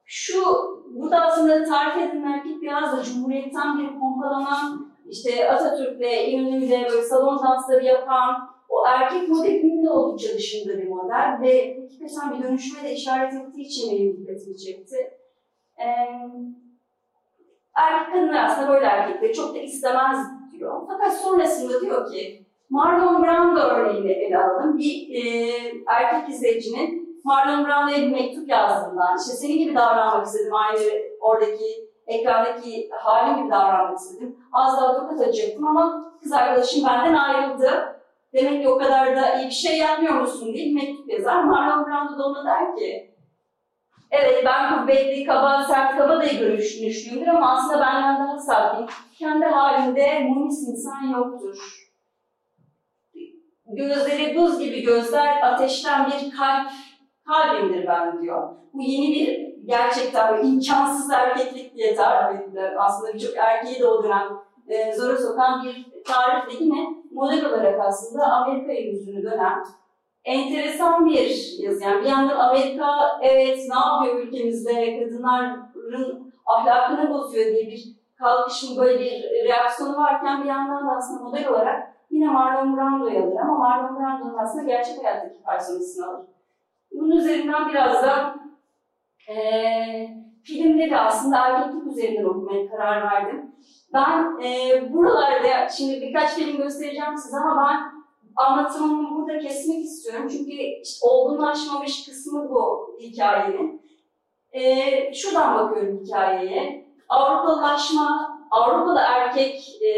Şu, burada aslında tarif edilen erkek biraz da Cumhuriyet'ten bir pompalanan, işte Atatürk'le, İnönü'yle böyle salon dansları yapan, o erkek modelinin de oldukça dışında bir model ve hakikaten bir dönüşüme de işaret ettiği için benim dikkatimi çekti. Ee, erkek kadınlar aslında böyle erkekleri çok da istemez diyor. Fakat sonrasında diyor ki Marlon Brando örneğini ele alalım. Bir e, erkek izleyicinin Marlon Brando'ya bir mektup yazdığından, işte senin gibi davranmak istedim, aynı oradaki ekrandaki halim gibi davranmak istedim. Az daha tokat atacaktım ama kız arkadaşım benden ayrıldı. Demek ki o kadar da iyi bir şey yapmıyor musun diye mektup yazar. Marlon Brando da ona der ki, evet ben kuvvetli, kaba, sert, kaba da görüşmüşlüğümdür ama aslında benden daha sakin, kendi halinde munis insan yoktur. Gözleri buz gibi gözler, ateşten bir kalp, kalbimdir ben diyor. Bu yeni bir gerçekten imkansız erkeklik diye tarif edilir. Aslında birçok erkeği de dönem e, zora sokan bir tarifle yine model olarak aslında Amerika'ya yüzünü dönen enteresan bir yazı. Yani bir yandan Amerika evet ne yapıyor ülkemizde kadınların ahlakını bozuyor diye bir kalkışım böyle bir reaksiyonu varken bir yandan da aslında model olarak yine Marlon Brando'yu alır ama Marlon Brando'nun aslında gerçek hayattaki personasını alır. Bunun üzerinden biraz da e, filmleri aslında erkeklik üzerinden okumaya karar verdim. Ben e, buralarda, şimdi birkaç film göstereceğim size ama ben anlatımımı burada kesmek istiyorum. Çünkü işte olgunlaşmamış kısmı bu hikayenin. E, şuradan bakıyorum hikayeye. Avrupalaşma, Avrupalı erkek e,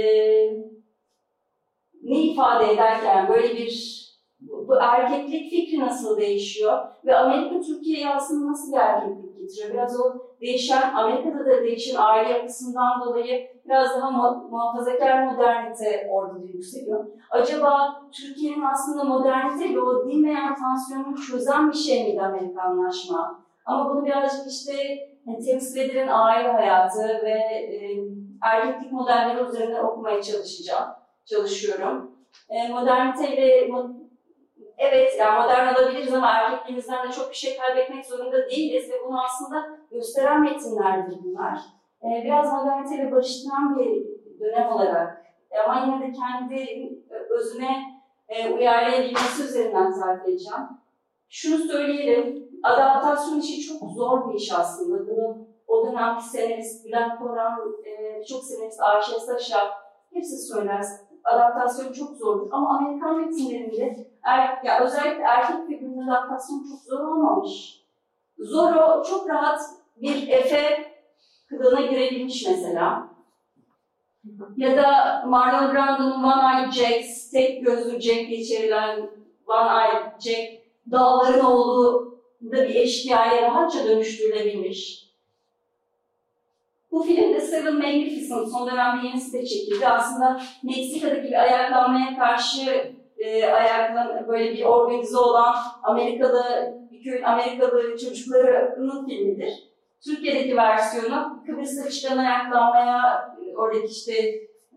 ne ifade ederken böyle bir bu erkeklik fikri nasıl değişiyor ve Amerika Türkiye'ye aslında nasıl bir erkeklik getiriyor? Biraz o değişen, Amerika'da da değişen aile yapısından dolayı biraz daha muhafazakar modernite orada da yükseliyor. Acaba Türkiye'nin aslında modernite ve o dinmeyen tansiyonunu çözen bir şey miydi Amerikanlaşma? Ama bunu birazcık işte yani temsil edilen aile hayatı ve e, erkeklik modelleri üzerinde okumaya çalışacağım, çalışıyorum. E, moderniteyle evet yani modern olabiliriz ama erkekliğimizden de çok bir şey kaybetmek zorunda değiliz ve bunu aslında gösteren metinlerdir bunlar. Ee, biraz moderniteyle barıştıran bir dönem olarak ama yine de kendi özüne e, uyarlayabilmesi üzerinden tarif edeceğim. Şunu söyleyelim, adaptasyon işi çok zor bir iş aslında. Bunu o dönemki senarist Bülent Koran, e, birçok senarist Ayşe Saşa hepsi söyler. Adaptasyon çok zordur ama Amerikan metinlerinde er, ya özellikle erkek figürünün adaptasyonu çok zor olmamış. Zoro çok rahat bir Efe kılığına girebilmiş mesela. Ya da Marlon Brando'nun One Eye Jack, tek gözlü Jack diye One Eye Jack, dağların oğlu da bir eşkıyaya rahatça dönüştürülebilmiş. Bu filmde Seven Magnificent son dönemde yenisi de çekildi. Aslında Meksika'daki bir ayaklanmaya karşı e, ayaklan böyle bir organize olan Amerikalı bir köyün Amerikalı çocuklarının filmidir. Türkiye'deki versiyonu Kıbrıs'ta çıkan ayaklanmaya oradaki işte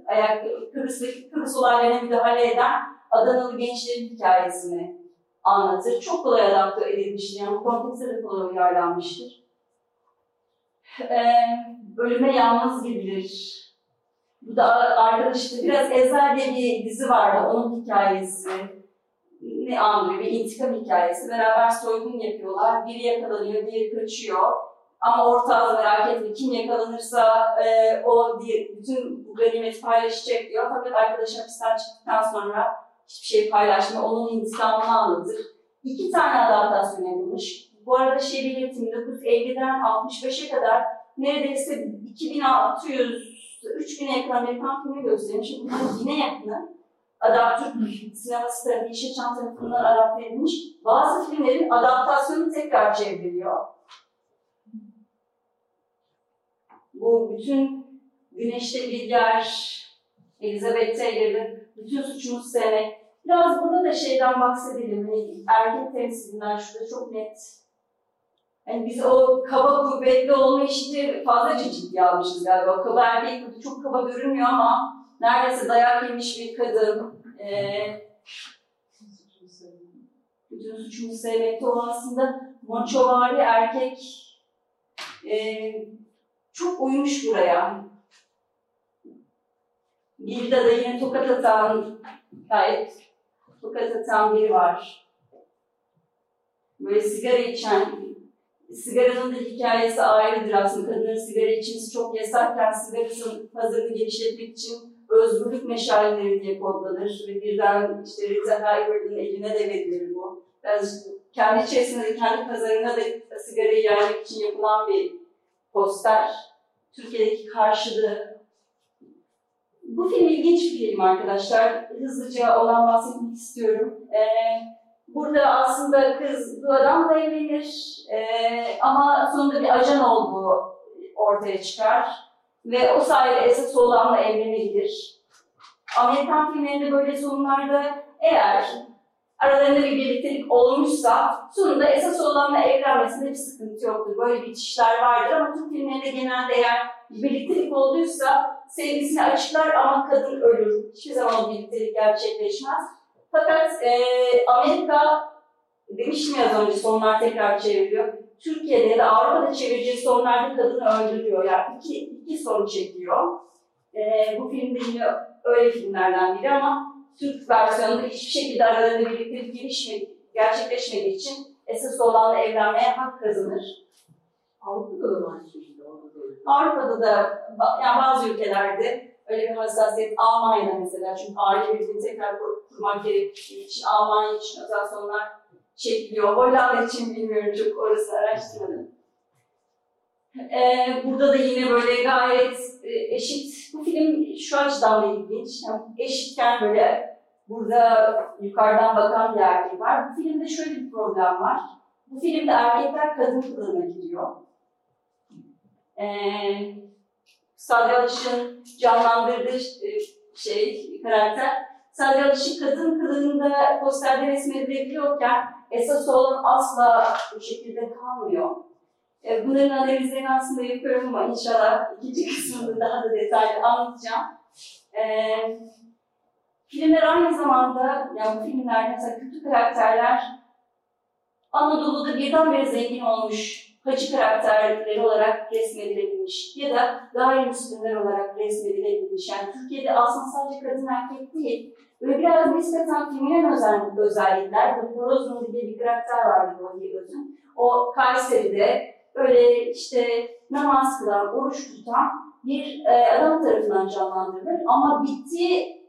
ayak Kıbrıs'taki Kıbrıs olaylarına müdahale eden Adanalı gençlerin hikayesini anlatır. Çok kolay adapte edilmiştir. Yani bu kontekste de kolay uyarlanmıştır. Ee, bölüme yalnız gidilir bu da arkadaşım biraz Ezel diye bir dizi vardı. Onun hikayesi ne andırıyor? Bir intikam hikayesi. Beraber soygun yapıyorlar. Biri yakalanıyor, diğeri kaçıyor. Ama ortağız merak etme kim yakalanırsa e, o diye bütün bu ganimeti paylaşacak diyor. Fakat arkadaş hapisten çıktıktan sonra hiçbir şey paylaşmıyor. Onun intikamını anlatır. İki tane adaptasyon yapılmış. Bu arada belirteyim 1950'den 65'e kadar neredeyse 2600 3000'e yakın Amerikan filmi göstermiş. Bunların yine yakını Adaptür sineması tarafı Yeşilçam tarafından adapte edilmiş. Bazı filmlerin adaptasyonu tekrar çevriliyor. Bu bütün Güneşte bir yer, Elizabeth Taylor'ın bütün suçumuz sevmek. Biraz burada da şeyden bahsedelim. Hani erkek temsilinden şurada çok net yani biz o kaba kuvvetli olma işini fazlaca ciddiye almışız galiba. Kaba erkek çok kaba görünmüyor ama neredeyse dayak yemiş bir kadın. Ee, bütün suçumu sevmekte olan aslında maçovari erkek e, çok uymuş buraya. Gilda da yine tokat atan gayet tokat atan biri var. Böyle sigara içen, sigaranın da hikayesi ayrıdır aslında. Kadının sigara içmesi çok yasakken sigarasının pazarını genişletmek için özgürlük meşaleleri diye kodlanır ve birden işte Rita Hayworth'ın eline de verilir bu. Biraz kendi içerisinde de kendi pazarına da sigarayı yaymak için yapılan bir poster. Türkiye'deki karşılığı. Bu film ilginç bir film arkadaşlar. Hızlıca olan bahsetmek istiyorum. Ee, burada aslında kız bu adamla evlenir ee, ama sonunda bir ajan olduğu ortaya çıkar ve o sayede esas olanla evlenebilir. Amerikan filmlerinde böyle sonlarda eğer aralarında bir birliktelik olmuşsa sonunda esas olanla evlenmesinde bir sıkıntı yoktur. Böyle bitişler vardır ama Türk filmlerinde genelde eğer bir birliktelik olduysa sevgisini açıklar ama kadın ölür. Hiçbir zaman birliktelik gerçekleşmez. Fakat e, Amerika demiştim ya az önce sonlar tekrar çeviriyor. Türkiye'de ya da Avrupa'da çevireceği sonlarda kadını öldürüyor. Yani iki, iki son çekiyor. E, bu film de yine öyle filmlerden biri ama Türk versiyonunda hiçbir şekilde aralarında birliktelik gelişmedi, gerçekleşmediği için esas olanla evlenmeye hak kazanır. Avrupa'da da şekilde. Avrupa'da da yani bazı ülkelerde öyle bir hassasiyet Almanya'da mesela çünkü aile birliğini tekrar kur- kurmak gerektiği için Almanya için özel sonlar çekiliyor. Hollanda için bilmiyorum çok orası araştırmadım. Ee, burada da yine böyle gayet e, eşit. Bu film şu açıdan da ilginç. Yani eşitken böyle burada yukarıdan bakan bir erkek var. Bu filmde şöyle bir problem var. Bu filmde erkekler kadın kılığına giriyor. Ee, Sade Alış'ın canlandırdığı e, şey, karakter, Sade Alış'ın kadın kılığında posterde resmedilebiliyorken esas olan asla bu şekilde kalmıyor. E, bunların analizlerini aslında yapıyorum ama inşallah ikinci kısmında daha da detaylı anlatacağım. E, filmler aynı zamanda, yani bu filmlerde mesela kötü karakterler Anadolu'da birdenbire zengin olmuş hacı karakterleri olarak resmedilebilmiş ya da gayrimüslimler olarak resmedilebilmiş. Yani Türkiye'de aslında sadece kadın erkek değil, böyle biraz nispeten feminen özel, özellikler, bu Horozun diye bir karakter vardı Vahiy Öz'ün. O Kayseri'de böyle işte namaz kılan, oruç tutan bir e, adam tarafından canlandırılır. Ama bittiği,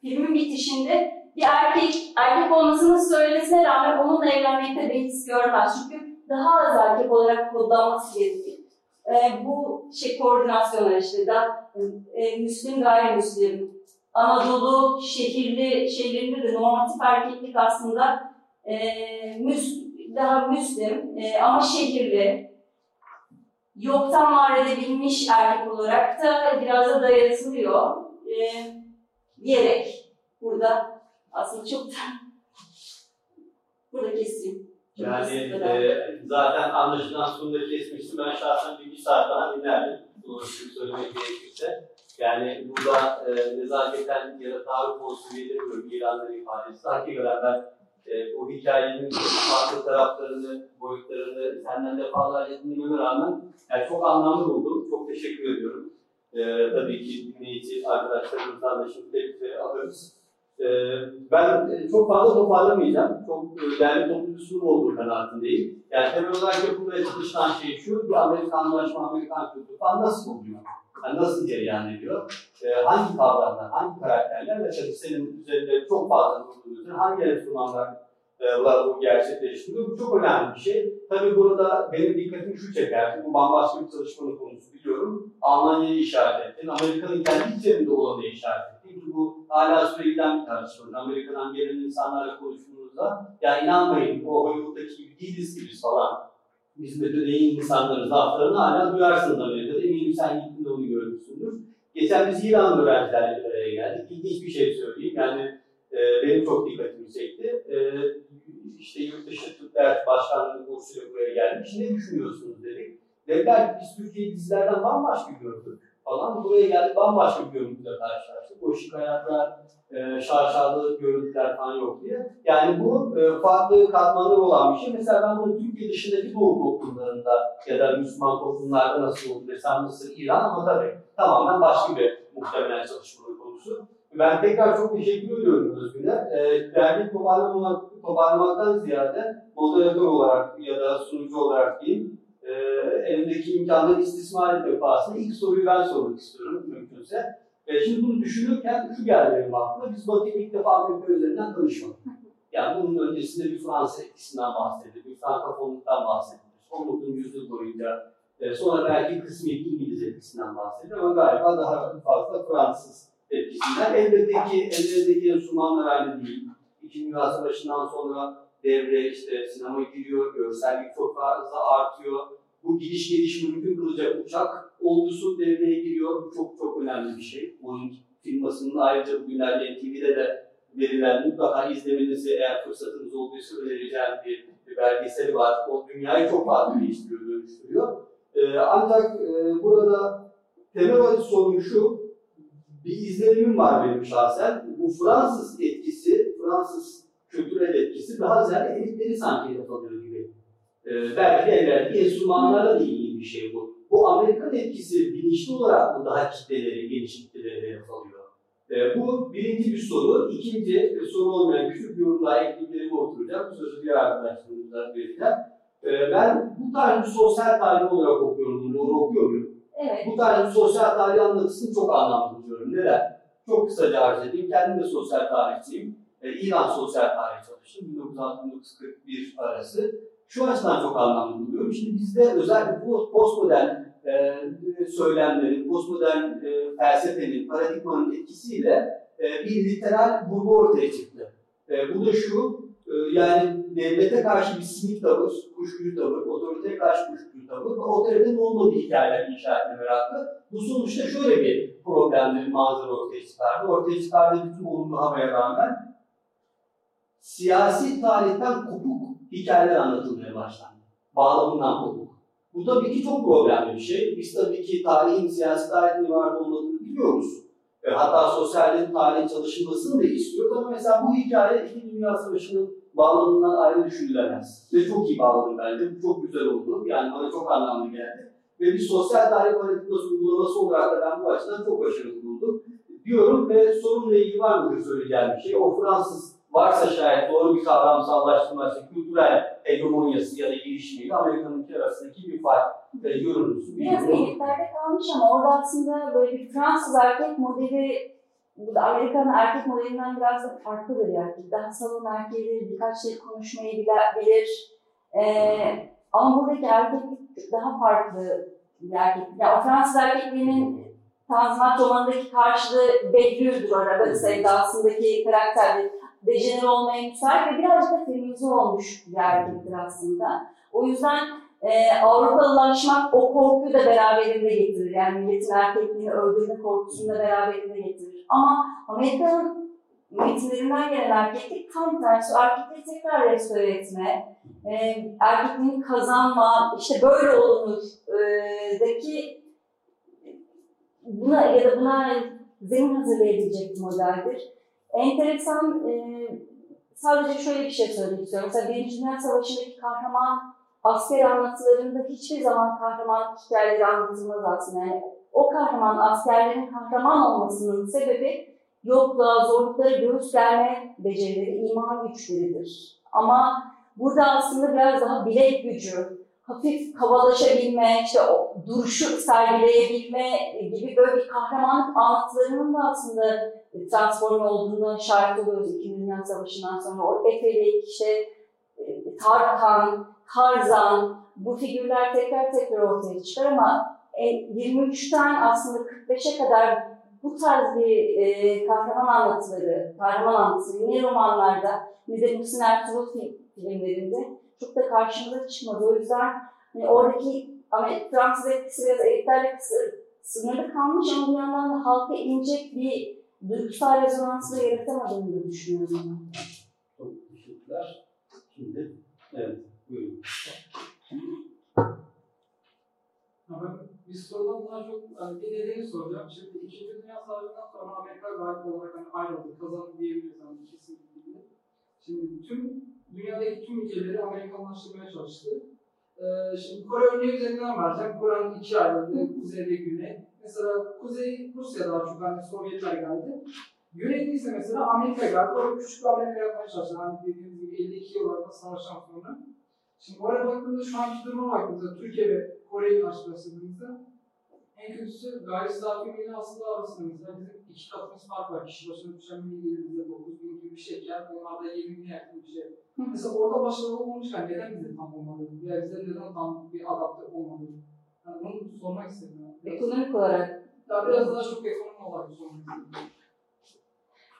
filmin bitişinde bir erkek, erkek olmasını söylemesine rağmen onunla evlenmekte beis görmez. Çünkü daha az erkek olarak kodlanması gerekir. E, bu şey koordinasyonlar işte da e, Müslüm gayrimüslim, Anadolu şehirli şeylerinde de normatif erkeklik aslında e, müs, daha Müslim e, ama şehirli, yoktan var edebilmiş erkek olarak da biraz da dayatılıyor e, diyerek burada aslında çok da burada keseyim. Yani e, zaten anlaşılan sonunda kesmiştim. Ben şahsen bir, bir saat daha dinlerdim. Doğru söylemek gerekirse. Yani burada e, nezaketen ya da tarih olsun yedirmiyorum ilanların ifadesi. Hakikaten ben e, bu hikayenin farklı taraflarını, boyutlarını senden defalarca dinlememe rağmen yani çok anlamlı buldum. Çok teşekkür ediyorum. E, tabii ki dinleyici arkadaşlarımızdan da şimdi tepki alıyoruz. E, ben e, çok fazla toparlamayacağım. Çok e, değerli toplu bir sunum olduğu kanaatindeyim. Yani temel olarak yapılmaya çalışılan şey şu, bir Amerikanlaşma, Amerikan kültürü falan nasıl oluyor? Yani nasıl cereyan ediyor? E, hangi kavramlar, hangi karakterler ve tabii senin üzerinde çok fazla durduğun üzere hangi enstrümanlar e, bu gerçekleştiriyor? Bu çok önemli bir şey. Tabii burada benim dikkatimi şu çeker, bu bambaşka bir çalışmanın konusu biliyorum. Almanya'yı işaret ettin, Amerika'nın kendi içerisinde olanı işaret ettin ki bu hala giden bir tartışma. Amerika'dan gelen insanlarla konuştuğunuzda ya inanmayın o Hollywood'daki gibi değiliz ki biz falan. Biz Bedeneyin insanların laflarını hala duyarsınız Amerika'da. Eminim sen gittiğinde onu görmüşsündür. Geçen biz İranlı öğrencilerle araya geldik. İlginç bir şey söyleyeyim. Yani e, benim çok dikkatimi çekti. E, işte yurt dışı Türkler Başkanlığı bursuyla buraya gelmiş. Ne düşünüyorsunuz dedik. Dediler biz Türkiye'yi dizilerden bambaşka gördük falan. Buraya geldik bambaşka bir görüntüyle karşılaştık. O şık hayatlar, e, şaşalı görüntüler falan yok diye. Yani bu e, farklı katmanları olan bir şey. Mesela ben bunu Türkiye dışındaki Doğu toplumlarında ya da Müslüman toplumlarda nasıl olur desem Mısır, İran ama tabii tamamen başka bir muhtemelen çalışmanın konusu. Ben tekrar çok teşekkür ediyorum Özgür'e. E, dergi toparlamak, toparlamaktan ziyade moderatör olarak ya da sunucu olarak diyeyim, e, elimdeki imkanları istismar etme pahasına ilk soruyu ben sormak istiyorum mümkünse. E, şimdi bunu düşünürken şu geldi benim aklıma, biz Batı'yı ilk defa Amerika üzerinden tanışmadık. Yani bunun öncesinde bir Fransız etkisinden bahsedilir, bir Frankofonluktan bahsedilir. 19. yüzyıl boyunca e, sonra belki kısmi İngiliz etkisinden bahsedilir ama galiba daha fazla Fransız etkisinden. Elbette ki ellerindeki enstrümanlar aynı değil. İkinci Dünya Savaşı'ndan sonra devre işte sinema giriyor, görsellik çok fazla artıyor. Bu gidiş geliş mümkün kılacak uçak olgusu devreye giriyor. Bu çok çok önemli bir şey. Boeing firmasının ayrıca bugünlerde NTV'de de verilen mutlaka izlemenizi eğer fırsatınız olduysa önereceğim bir, bir belgeseli var. O dünyayı çok fazla değiştiriyor, dönüştürüyor. Ee, ancak e, burada temel sorun şu, bir izlenimim var benim şahsen. Bu Fransız etkisi, Fransız kültürel etkisi daha ziyade elitleri sanki alıyor gibi. Ee, belki evvelki enstrümanlarla da ilgili bir şey bu. Bu Amerikan etkisi bilinçli olarak mı daha kitleleri, geniş kitleleri hedef alıyor? Ee, bu birinci bir soru. İkinci e, soru olmayan küçük bir yorumla ekliklerime oturacağım. Bu sözü diğer arkadaşlarımıza vereceğim. Ee, ben bu tarz bir sosyal tarih olarak okuyorum. Doğru okuyor muyum? Evet. Bu tarz bir sosyal tarih anlatısını çok anlamlı buluyorum. Neden? Çok kısaca arz edeyim. Kendim de sosyal tarihçiyim. Ee, İran sosyal tarih çalıştım. 1960-1941 arası. Şu açıdan çok anlamlı buluyorum. Şimdi bizde özellikle bu postmodern e, söylemlerin, postmodern e, felsefenin, paradigmanın etkisiyle e, bir literal vurgu ortaya çıktı. E, bu da şu, e, yani devlete karşı bir sinik tavır, kuşkucu tavır, otoriteye karşı kuşkucu tavır ve otoritenin olmadığı hikayeler inşa etme merakı. Bu sonuçta şöyle bir problemlerin manzara ortaya çıkardı. Ortaya çıkardığı bütün olumlu havaya rağmen siyasi tarihten kopuk hikayeler anlatılmaya başlandı. Bağlamından kopuk. Bu tabii ki çok problemli bir şey. Biz tabii ki tarihin, siyasi tarihin vardı olmadığını biliyoruz. E, hatta sosyallerin tarihin çalışılmasını da istiyoruz ama mesela bu hikaye İkinci Dünya Savaşı'nın bağlamından ayrı düşünülemez. Ve çok iyi bağladım bence. Çok güzel oldu. Yani bana çok anlamlı geldi. Ve bir sosyal tarih paradigması uygulaması olarak da ben bu açıdan çok başarılı buldum. Diyorum ve sorunla ilgili var mıdır söyleyeceğim bir şey? O Fransız varsa şayet doğru bir kavramsallaştırması, kültürel hegemonyası ya da gelişmeyle Amerika'nınki arasındaki bir fark e, görürüz. Biraz elitlerde kalmış ama orada aslında böyle bir Fransız erkek modeli bu da Amerikan erkek modelinden biraz da farklıdır yani. Daha salon erkeğidir, birkaç şey konuşmayı bilir. Ee, ama buradaki erkeklik daha farklı bir erkeklik. Yani Fransız erkekliğinin Tanzimat romanındaki karşılığı Behlül'dür orada sevdasındaki karakter. Dejener olmaya müsait ve birazcık da feminize olmuş bir erkektir aslında. O yüzden e, Avrupalılaşmak o korkuyu da beraberinde getirir. Yani milletin erkekliğini öldürme korkusunu da beraberinde getirir. Ama Amerika'nın metinlerinden gelen erkeklik tam tersi. Erkekleri tekrar restore etme, e, erkekliğini kazanma, işte böyle olunur e, buna ya da buna zemin hazırlayabilecek bir modeldir. Enteresan, e, sadece şöyle bir şey söylemek istiyorum. Mesela Birinci Dünya Savaşı'ndaki kahraman asker anlatılarında hiçbir zaman kahraman hikayeleri anlatılmaz aslında. Yani o kahraman, askerlerin kahraman olmasının sebebi yokluğa, zorluklara göğüs germe becerileri, iman güçleridir. Ama burada aslında biraz daha bilek gücü, hafif havalaşabilme, işte o duruşu sergileyebilme gibi böyle bir kahramanlık anlatılarının da aslında transform olduğunu şahit oluyoruz İkinci Dünya Savaşı'ndan sonra. O Efelik, işte Tarkan, Tarzan, bu figürler tekrar tekrar ortaya çıkar ama 23'ten aslında 45'e kadar bu tarz bir e, kahraman anlatıları, kahraman anlatıları ne romanlarda ne de Muhsin Ertuğrul filmlerinde çok da karşımıza çıkmadı. O yüzden hani oradaki ama Fransız etkisi biraz elitlerle sınırlı kalmış ama bir yandan da halka inecek bir duygusal rezonansı da yaratamadığını düşünüyorum. Çok teşekkürler. Şimdi, evet, buyurun. Ben bir sorudan daha çok hani bir nedeni soracağım. Şimdi İkinci Dünya Savaşı'ndan sonra Amerika galip olarak hani ayrıldı, kazandı diyebiliriz hani kesin bir Şimdi tüm dünyadaki tüm ülkeleri Amerikanlaştırmaya çalıştı. Ee, şimdi Kore örneği üzerinden vereceğim. Kore'nin iki ayrıldı, kuzey ve güney. Mesela Kuzey Rusya daha çok hani Sovyetler geldi. Yönettiyse mesela Amerika geldi, orada küçük bir Amerika yapmaya çalıştı. Hani dediğimiz gibi 52 yıllarda savaştan sonra. Şimdi oraya baktığımızda şu anki duruma baktığımızda Türkiye ve Kore'yi karşılaştırdığımızda en kötüsü gayri safi milli hasıla arasında bizim iki katımız fark var. Kişi başına düşen milli gelir bizde 9 bin gibi bir şeyken onlarda 20 bin yakın bir şey. Mesela orada başarılı olmuşken neden bize tam olmadı? Veya bize neden tam bir adapte olmadı? Yani bunu sormak istedim. Yani. Ekonomik olarak Ya biraz daha çok ekonomi olarak sormak istedim.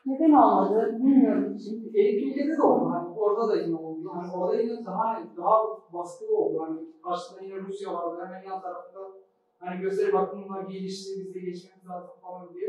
neden olmadı bilmiyorum. Şimdi eğitimde de oldu. Hani orada da yine oldu. Hani orada yine daha daha baskılı oldu. Hani karşısında yine Rusya vardı. Hemen yan tarafında hani gösterip bakın bunlar gelişti, biz de geçmemiz lazım falan diye.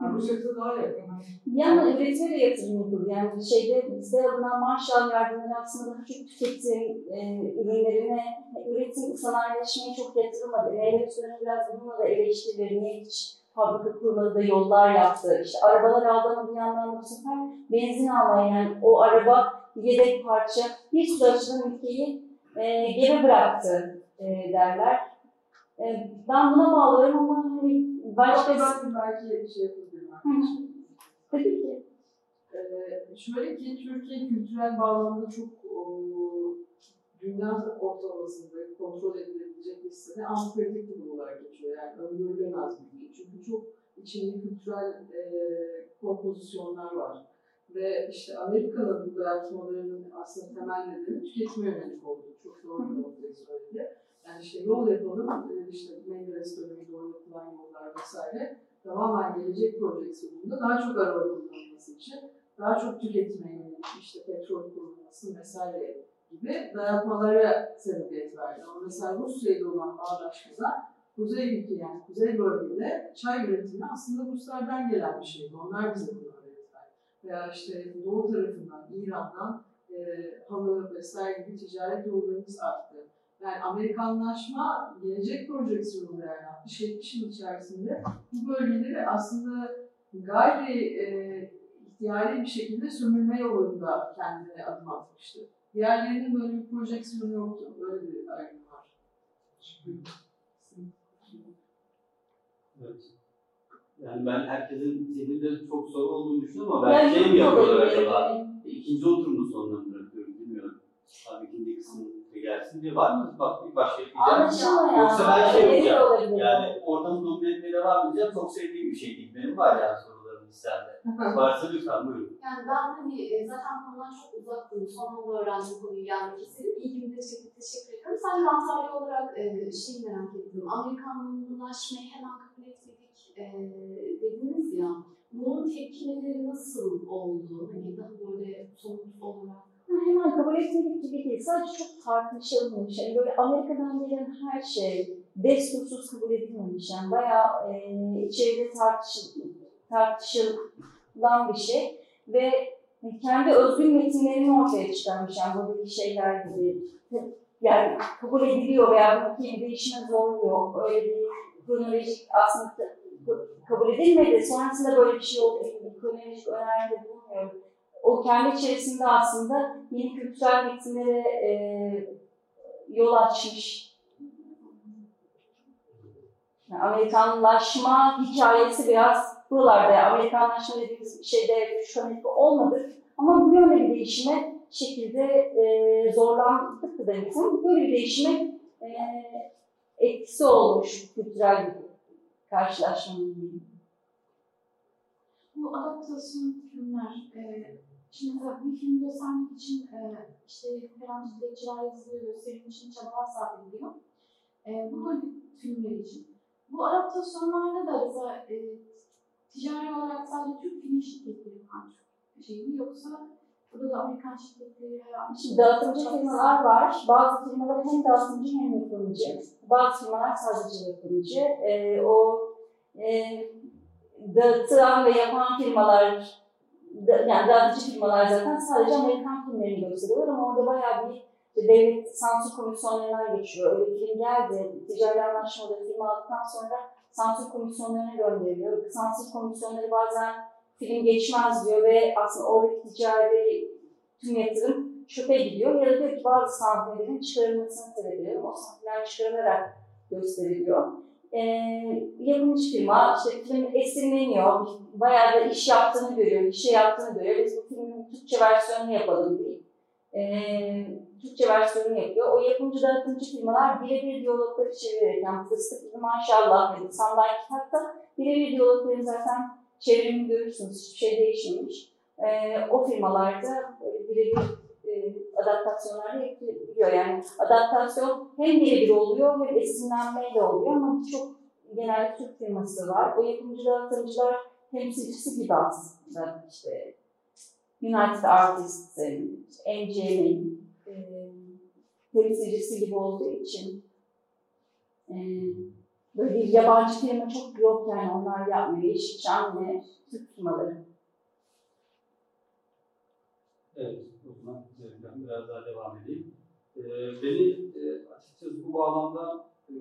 Yani Rusya bize daha yakın. Hani yandan üretime de yatırım yapıldı. Yani şeyde bizde alınan Marshall yardımları aslında daha çok tüketim e, ürünlerine, üretim sanayileşmeye çok yatırılmadı. Dönemi biraz bununla da eleştirileri niye hiç fabrika kurmadı da yollar yaptı. İşte arabalar aldı ama bir yandan bu sefer benzin almaya yani o araba yedek parça bir sürü açıdan ülkeyi e, geri bıraktı e, derler. E, ben buna bağlıyorum ama hani başka... ben belki şey yapabilirim arkadaşlar. Tabii ki. Ee, şöyle ki Türkiye kültürel bağlamda çok o, dünya ortalamasında kontrol edilebilecek listede antikritik bir olarak geçiyor. Yani öngörülemez bir ülke. Çünkü çok içinde kültürel e, kompozisyonlar var. Ve işte Amerika'nın bu dayatmalarının aslında temel nedeni tüketime yönelik olduğu. Çok doğru bir noktayı söyledi. Yani işte yol yapalım, e, işte Menderes döneminde o yapılan yollar vesaire tamamen gelecek projeksiyonunda daha çok araba kullanılması için daha çok tüketime işte petrol kullanılması vesaire gibi dayatmalara sebebiyet verdi. Ama mesela Rusya ile olan bağdaşlığa Kuzey ülke yani Kuzey bölgede çay üretimi aslında Ruslardan gelen bir şeydi. Onlar bize bunu öğrettiler. Veya işte Doğu tarafından, İran'dan e, halı vesaire gibi ticaret yollarımız arttı. Yani Amerikanlaşma gelecek projeksiyonu yani 60-70 yıl içerisinde bu bölgeleri aslında gayri e, ihtiyari bir şekilde sömürme yolunda kendine adım atmıştı. Diğerlerinin böyle bir projeksiyonu yoktu. Böyle bir ayrım var. Evet. Yani ben herkesin zihninde çok soru olduğunu düşünüyorum ama Yani ben şey mi yapıyorlar acaba? İkinci oturumu sonuna bırakıyorum bilmiyorum. Tabii ikinci kısmı da gelsin diye var mı? Bak bir başka. Anlaşılma ya. Yoksa ben şey yapacağım. Yani ortamı domine etmeye devam edeceğim. Çok sevdiğim bir şey değil. Benim var yani sorularım listende. Varsa lütfen buyurun. Yani ben hani e, zaten konudan çok uzaktım. Son anda öğrendim konuyu yani kesin. İlgimi de çekti. Teşekkür ederim. Sadece Antalya olarak e, şeyi merak ettim. Amerikanlaşmayı hemen kabul etmedik e, dediniz ya. Bunun tepkileri nasıl oldu? Hani daha böyle somut olarak. Hemen kabul etmedik gibi değil. Sadece çok tartışılmış. Yani böyle Amerika'dan gelen her şey destursuz kabul edilmemiş. Yani bayağı e, içeride tartışıl, tartışılan bir şey. Ve kendi özgün metinlerini ortaya çıkarmış. Yani buradaki şeyler gibi. Yani kabul ediliyor veya bu ülkeyi değişime zorluyor. Öyle bir kronolojik aslında kabul edilmedi. Sonrasında böyle bir şey oldu. Bir kronolojik öneride bulunmuyorum o kendi içerisinde aslında yeni kültürel metinlere e, yol açmış. Yani Amerikanlaşma hikayesi biraz buralarda. Amerikanlaşma dediğimiz şeyde şu Amerika olmadı. Ama yönde bir değişime şekilde e, zorlandık da ama böyle bir değişime e, etkisi olmuş kültürel bir karşılaşmanın. Bu adaptasyon filmler, e, şimdi mesela bir film göstermek için e, işte herhangi dilekçeler yazılıyor, gösterim için çabalar sarf ediliyor. E, bu Hollywood filmleri için. Bu adaptasyonlarda da mesela e, ticari olarak sadece Türk film şirketleri var şey mi yoksa burada da Amerikan şirketleri Şimdi dağıtımcı firmalar var. Bazı firmalar hem dağıtımcı hem yapımcı. Bazı firmalar sadece yapımcı. Ee, o e, dağıtılan ve yapan firmalar, yani dağıtıcı firmalar zaten sadece Amerikan filmlerini gösteriyorlar ama orada bayağı bir işte devlet sansür komisyonlarından geçiyor. Öyle film geldi, ticari anlaşmada film aldıktan sonra sansür komisyonlarına gönderiliyor. Sansür komisyonları bazen film geçmez diyor ve aslında oradaki ticari tüm yatırım çöpe gidiyor. Ya da diyor ki bazı sahnelerin çıkarılmasını talep ediyorum. O sahneler çıkarılarak gösteriliyor. E, yapımcı firma işte film esinleniyor, bayağı da iş yaptığını görüyor, bir şey yaptığını görüyor. Biz bu filmin Türkçe versiyonunu yapalım diye. E, Türkçe versiyonunu yapıyor. O yapımcı dağıtımcı firmalar birebir diyalogları çevirerek, yani fıstık gibi maşallah dedi, sandalye kitapta birebir diyalogların zaten çevrimi görürsünüz, hiçbir şey değişmemiş. E, o firmalarda birebir e, adaptasyonlar yapılıyor. Yani adaptasyon hem birebir oluyor hem esinlenmeyle oluyor ama birçok genel Türk firması var. O yapımcı dağıtımcılar temsilcisi gibi aslında işte United Artists'in, MGM'in e, temsilcisi gibi olduğu için e, böyle bir yabancı firma çok yok yani onlar yapmıyor. Yeşilçam ve Türk firmaları. Evet, zaman ben biraz daha devam edeyim. Ee, beni e, açıkçası bu bağlamda e,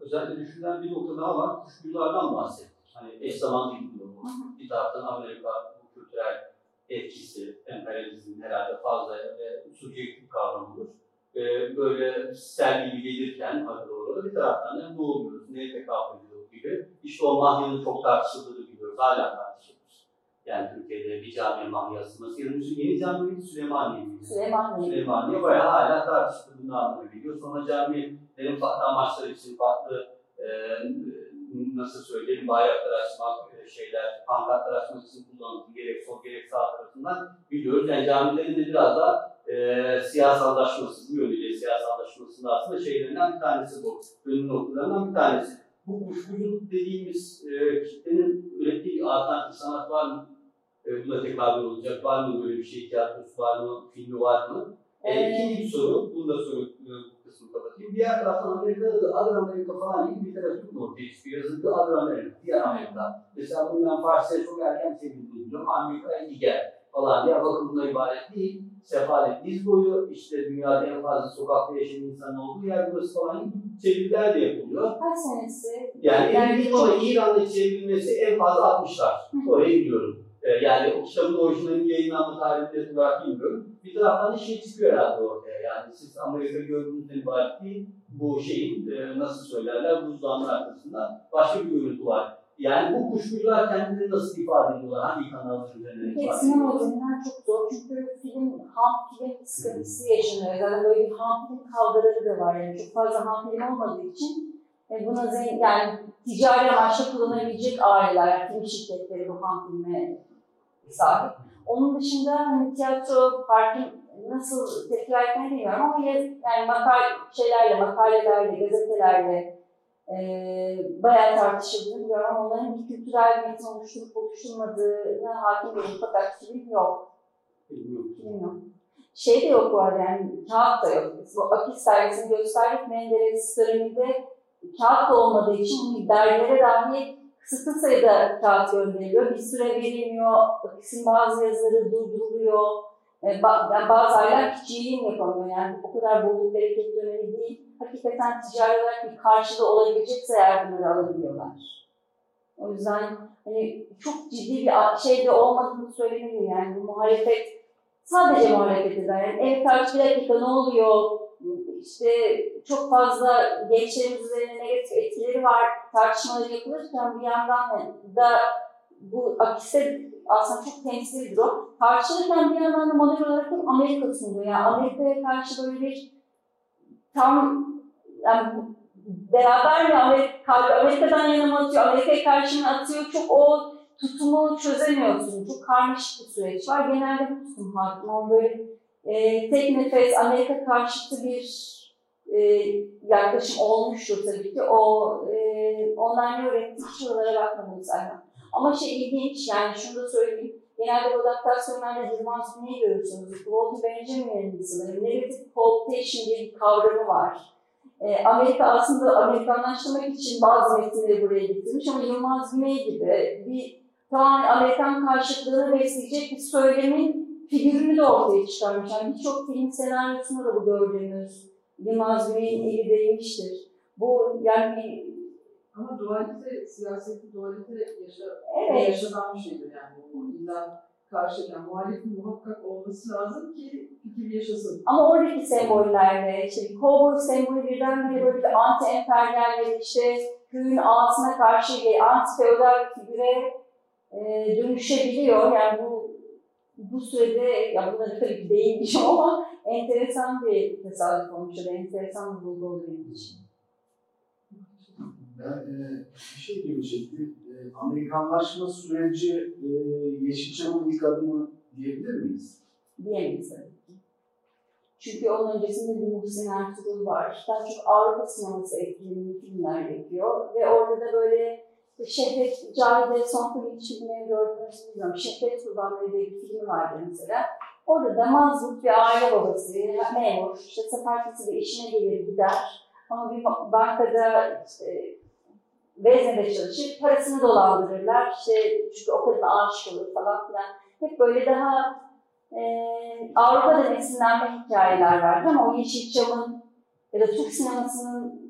özellikle düşünen bir nokta daha var. Kuşkulardan bahsettik. Hani eş zamanlı gidiyor bu. Bir taraftan Amerika bu kültürel etkisi, emperyalizmin herhalde fazla ve subjektif kavramıdır. Ee, böyle sel gibi gelirken hadi doğru bir taraftan da ne oluyoruz, neye tekabül ediyor gibi. İşte o mahyanın çok tartışıldığını biliyoruz, hala tartışılır. Yani Türkiye'de bir cami nasıl yazılmış? Yeni cami? Süleymaniye? Süleymaniye. Süleymaniye bayağı hala tartışıldığını anlamına geliyor. Sonra camilerin farklı amaçlar için farklı e, nasıl söyleyeyim bayraklar açmak, e, şeyler, pankartlar açmak için kullanıldı. Gerek sol gerek sağ tarafından biliyoruz. Yani camilerin de biraz da e, siyasallaşması, bu yönüyle siyasallaşmasının aslında şeylerinden bir tanesi bu. Önün noktalarından bir tanesi. Bu kuşkuculuk dediğimiz e, kitlenin ürettiği alternatif sanat var mı? E, buna tekabül olacak. Var mı böyle bir şey? Tiyatrosu var mı? Filmi var mı? E, Ee, ikinci bir soru. Bunu da sorup e, bu kısmı kapatayım. Diğer taraftan Amerika'da da Other Amerika falan gibi literatür ortaya çıkıyor. Yazıldı Other Amerika. Diğer Amerika. Mesela bundan Farsça'ya çok erken çevrildiğini biliyorum. Amerika'ya diğer falan diye bakımla ibaret değil. Sefalet diz boyu, işte dünyada en fazla sokakta yaşayan insan olduğu yer burası falan gibi çeviriler de yapılıyor. Kaç senesi? Yani Yani eminim ama İran'da çevrilmesi en fazla 60'lar. Orayı biliyorum. Ee, yani o kitabın orijinalinin yayınlanma tarihini olarak bilmiyorum. Bir taraftan da şey çıkıyor herhalde ortaya. Yani siz Amerika gördüğünüzden ibaret değil, bu şeyin e, nasıl söylerler, buzdağının arkasında başka bir görüntü var. Yani bu kuşkucular kendilerini nasıl ifade ediyorlar? Hangi kanallar üzerinden ifade Pek sinema ediyorlar? üzerinden çok zor çünkü film, ham film sıkıntısı yaşanıyor. Yani böyle bir ham film kavgaları da var yani çok fazla ham film olmadığı için e, buna zengin, yani ticari amaçla kullanabilecek aileler, yani film şirketleri bu ham filme sahip. Onun dışında hani tiyatro, parkın nasıl tepkiler ettiğini bilmiyorum ama ya- yani makal şeylerle, makalelerle, gazetelerle e, bayağı tartışıldığını biliyorum ama onların bir kültürel metin oluşturup oluşturmadığına hakim değilim fakat film yok. Film yok. Şey de yok bu arada yani kağıt da yok. Biz bu Akis dergisini gösterdik Menderes döneminde kağıt da olmadığı için dergilere dahi kısıtlı sayıda kağıt gönderiliyor. Bir süre verilmiyor. Akis'in bazı yazıları durduruluyor. E, yani bazı aylar hiç yayın yapamıyor. Yani o kadar bolluk bereket dönemi değil. Hakikaten ticari olarak bir karşılığı olabilecekse eğer bunları alabiliyorlar. O yüzden hani çok ciddi bir şey de olmadığını söylemeliyim yani bu muhalefet sadece muhalefet eder. Yani evet tartış bir dakika ne oluyor? İşte çok fazla gençlerimiz üzerine negatif etkileri var. Tartışmaları yapılırken bir yandan da bu akise aslında çok temsil bir durum. Tartışılırken bir yandan da model olarak hep Amerika sunuluyor. Yani Amerika'ya karşı böyle bir tam yani beraber mi Amerika, Amerika'dan yana mı atıyor, Amerika'ya karşı mı atıyor çok o tutumu çözemiyorsun. Çok karmaşık bir süreç var. Genelde bu tutum hakim. Ama böyle e, tek nefes Amerika karşıtı bir e, yaklaşım olmuştur tabii ki. O e, onlar ne öğretti hiç oralara bakmadım zaten. Ama şey ilginç yani şunu da söyleyeyim. Genelde adaptasyonlarda Yılmaz Güney'i görürsünüz. Walter Benjamin'in sanırım negative cooptation diye bir kavramı var. E, Amerika aslında Amerikanlaştırmak için bazı metinleri buraya getirmiş ama Yılmaz Güney gibi bir tamamen Amerikan karşıtlığını besleyecek bir söylemin figürünü de ortaya çıkarmış. Yani birçok film senaryosunda da bu gördüğümüz Yılmaz Güney'in eli değmiştir. Bu yani bir Ama dualite, siyaseti dualite yaşa, Evet. yaşanan bir şeydir yani. Bu illa karşı yani muhalefin muhakkak olması lazım ki fikir yaşasın. Ama oradaki sembollerle, işte kovboy sembolü birdenbire böyle bir anti-emperyal ve işte köyün altına karşı bir anti-feodal figüre e, dönüşebiliyor. Yani bu bu sürede, ya bunları tabii ki değilmiş ama enteresan bir tesadüf olmuş ya da enteresan bir bulgu benim için. Ben e, bir şey çekti. E, Amerikanlaşma süreci e, Yeşilçam'ın ilk adımı diyebilir miyiz? Diyemeyiz tabii ki. Çünkü onun öncesinde bir Muhsin Ertuğrul var. Daha çok Avrupa sineması etkilenen filmler yapıyor. Ve orada da böyle Şehvet, Cavide son film filmleri gördünüz bilmiyorum. Şehvet Kurbanları diye bir filmi vardı mesela. Orada da mazlum bir aile babası, memur, işte sefertisi ve işine gelir gider. Ama bir bankada işte, veznede çalışır, parasını dolandırırlar. İşte çünkü o kadına aşık olur falan filan. Hep böyle daha e, Avrupa'dan esinlenme hikayeler vardı ama o Yeşilçam'ın ya da Türk sinemasının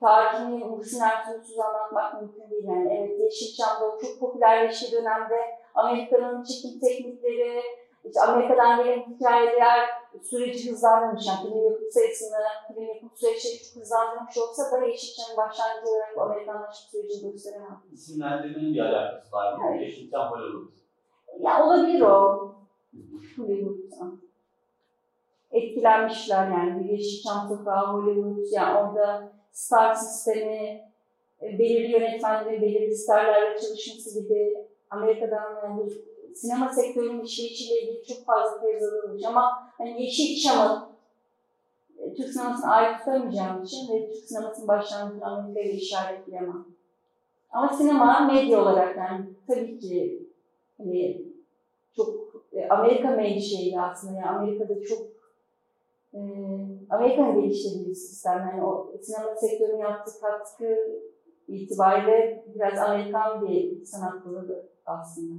tarihini Muhsin Ertuğrul'suz anlatmak mümkün değil. Yani evet Yeşilçam'da o çok popülerleştiği dönemde Amerika'nın çekim teknikleri, işte Amerika'dan gelen hikayeler süreci hızlandırmış. Yani film yapım sayısını, film yapım süreçleri çok hızlandırmış olsa da Yeşilçam'ın başlangıcı olarak bu Amerikanlaşma sürecini gösteremem. İsimlendirmenin bir alakası var mı? Evet. Yeşilçam Hollywood. Ya olabilir o. Hollywood'dan. Etkilenmişler yani. Bir Yeşilçam Sokağı, Hollywood. Yani orada star sistemi, e, belirli yönetmenlerin belirli starlarla çalışması gibi Amerika'dan yani sinema sektörünün işleyişiyle ilgili çok fazla tez alınmış ama hani Yeşilçam'ın e, Türk sinemasına ait tutamayacağım için ve Türk sinemasının başlangıcını Amerika ile işaretleyemem. Ama sinema medya olarak yani tabii ki hani çok e, Amerika menşeili aslında. Yani Amerika'da çok e, Amerika'nın geliştirdiği bir sistem. Yani o sinema sektörünün yaptığı katkı itibariyle biraz Amerikan bir sanat dalı aslında.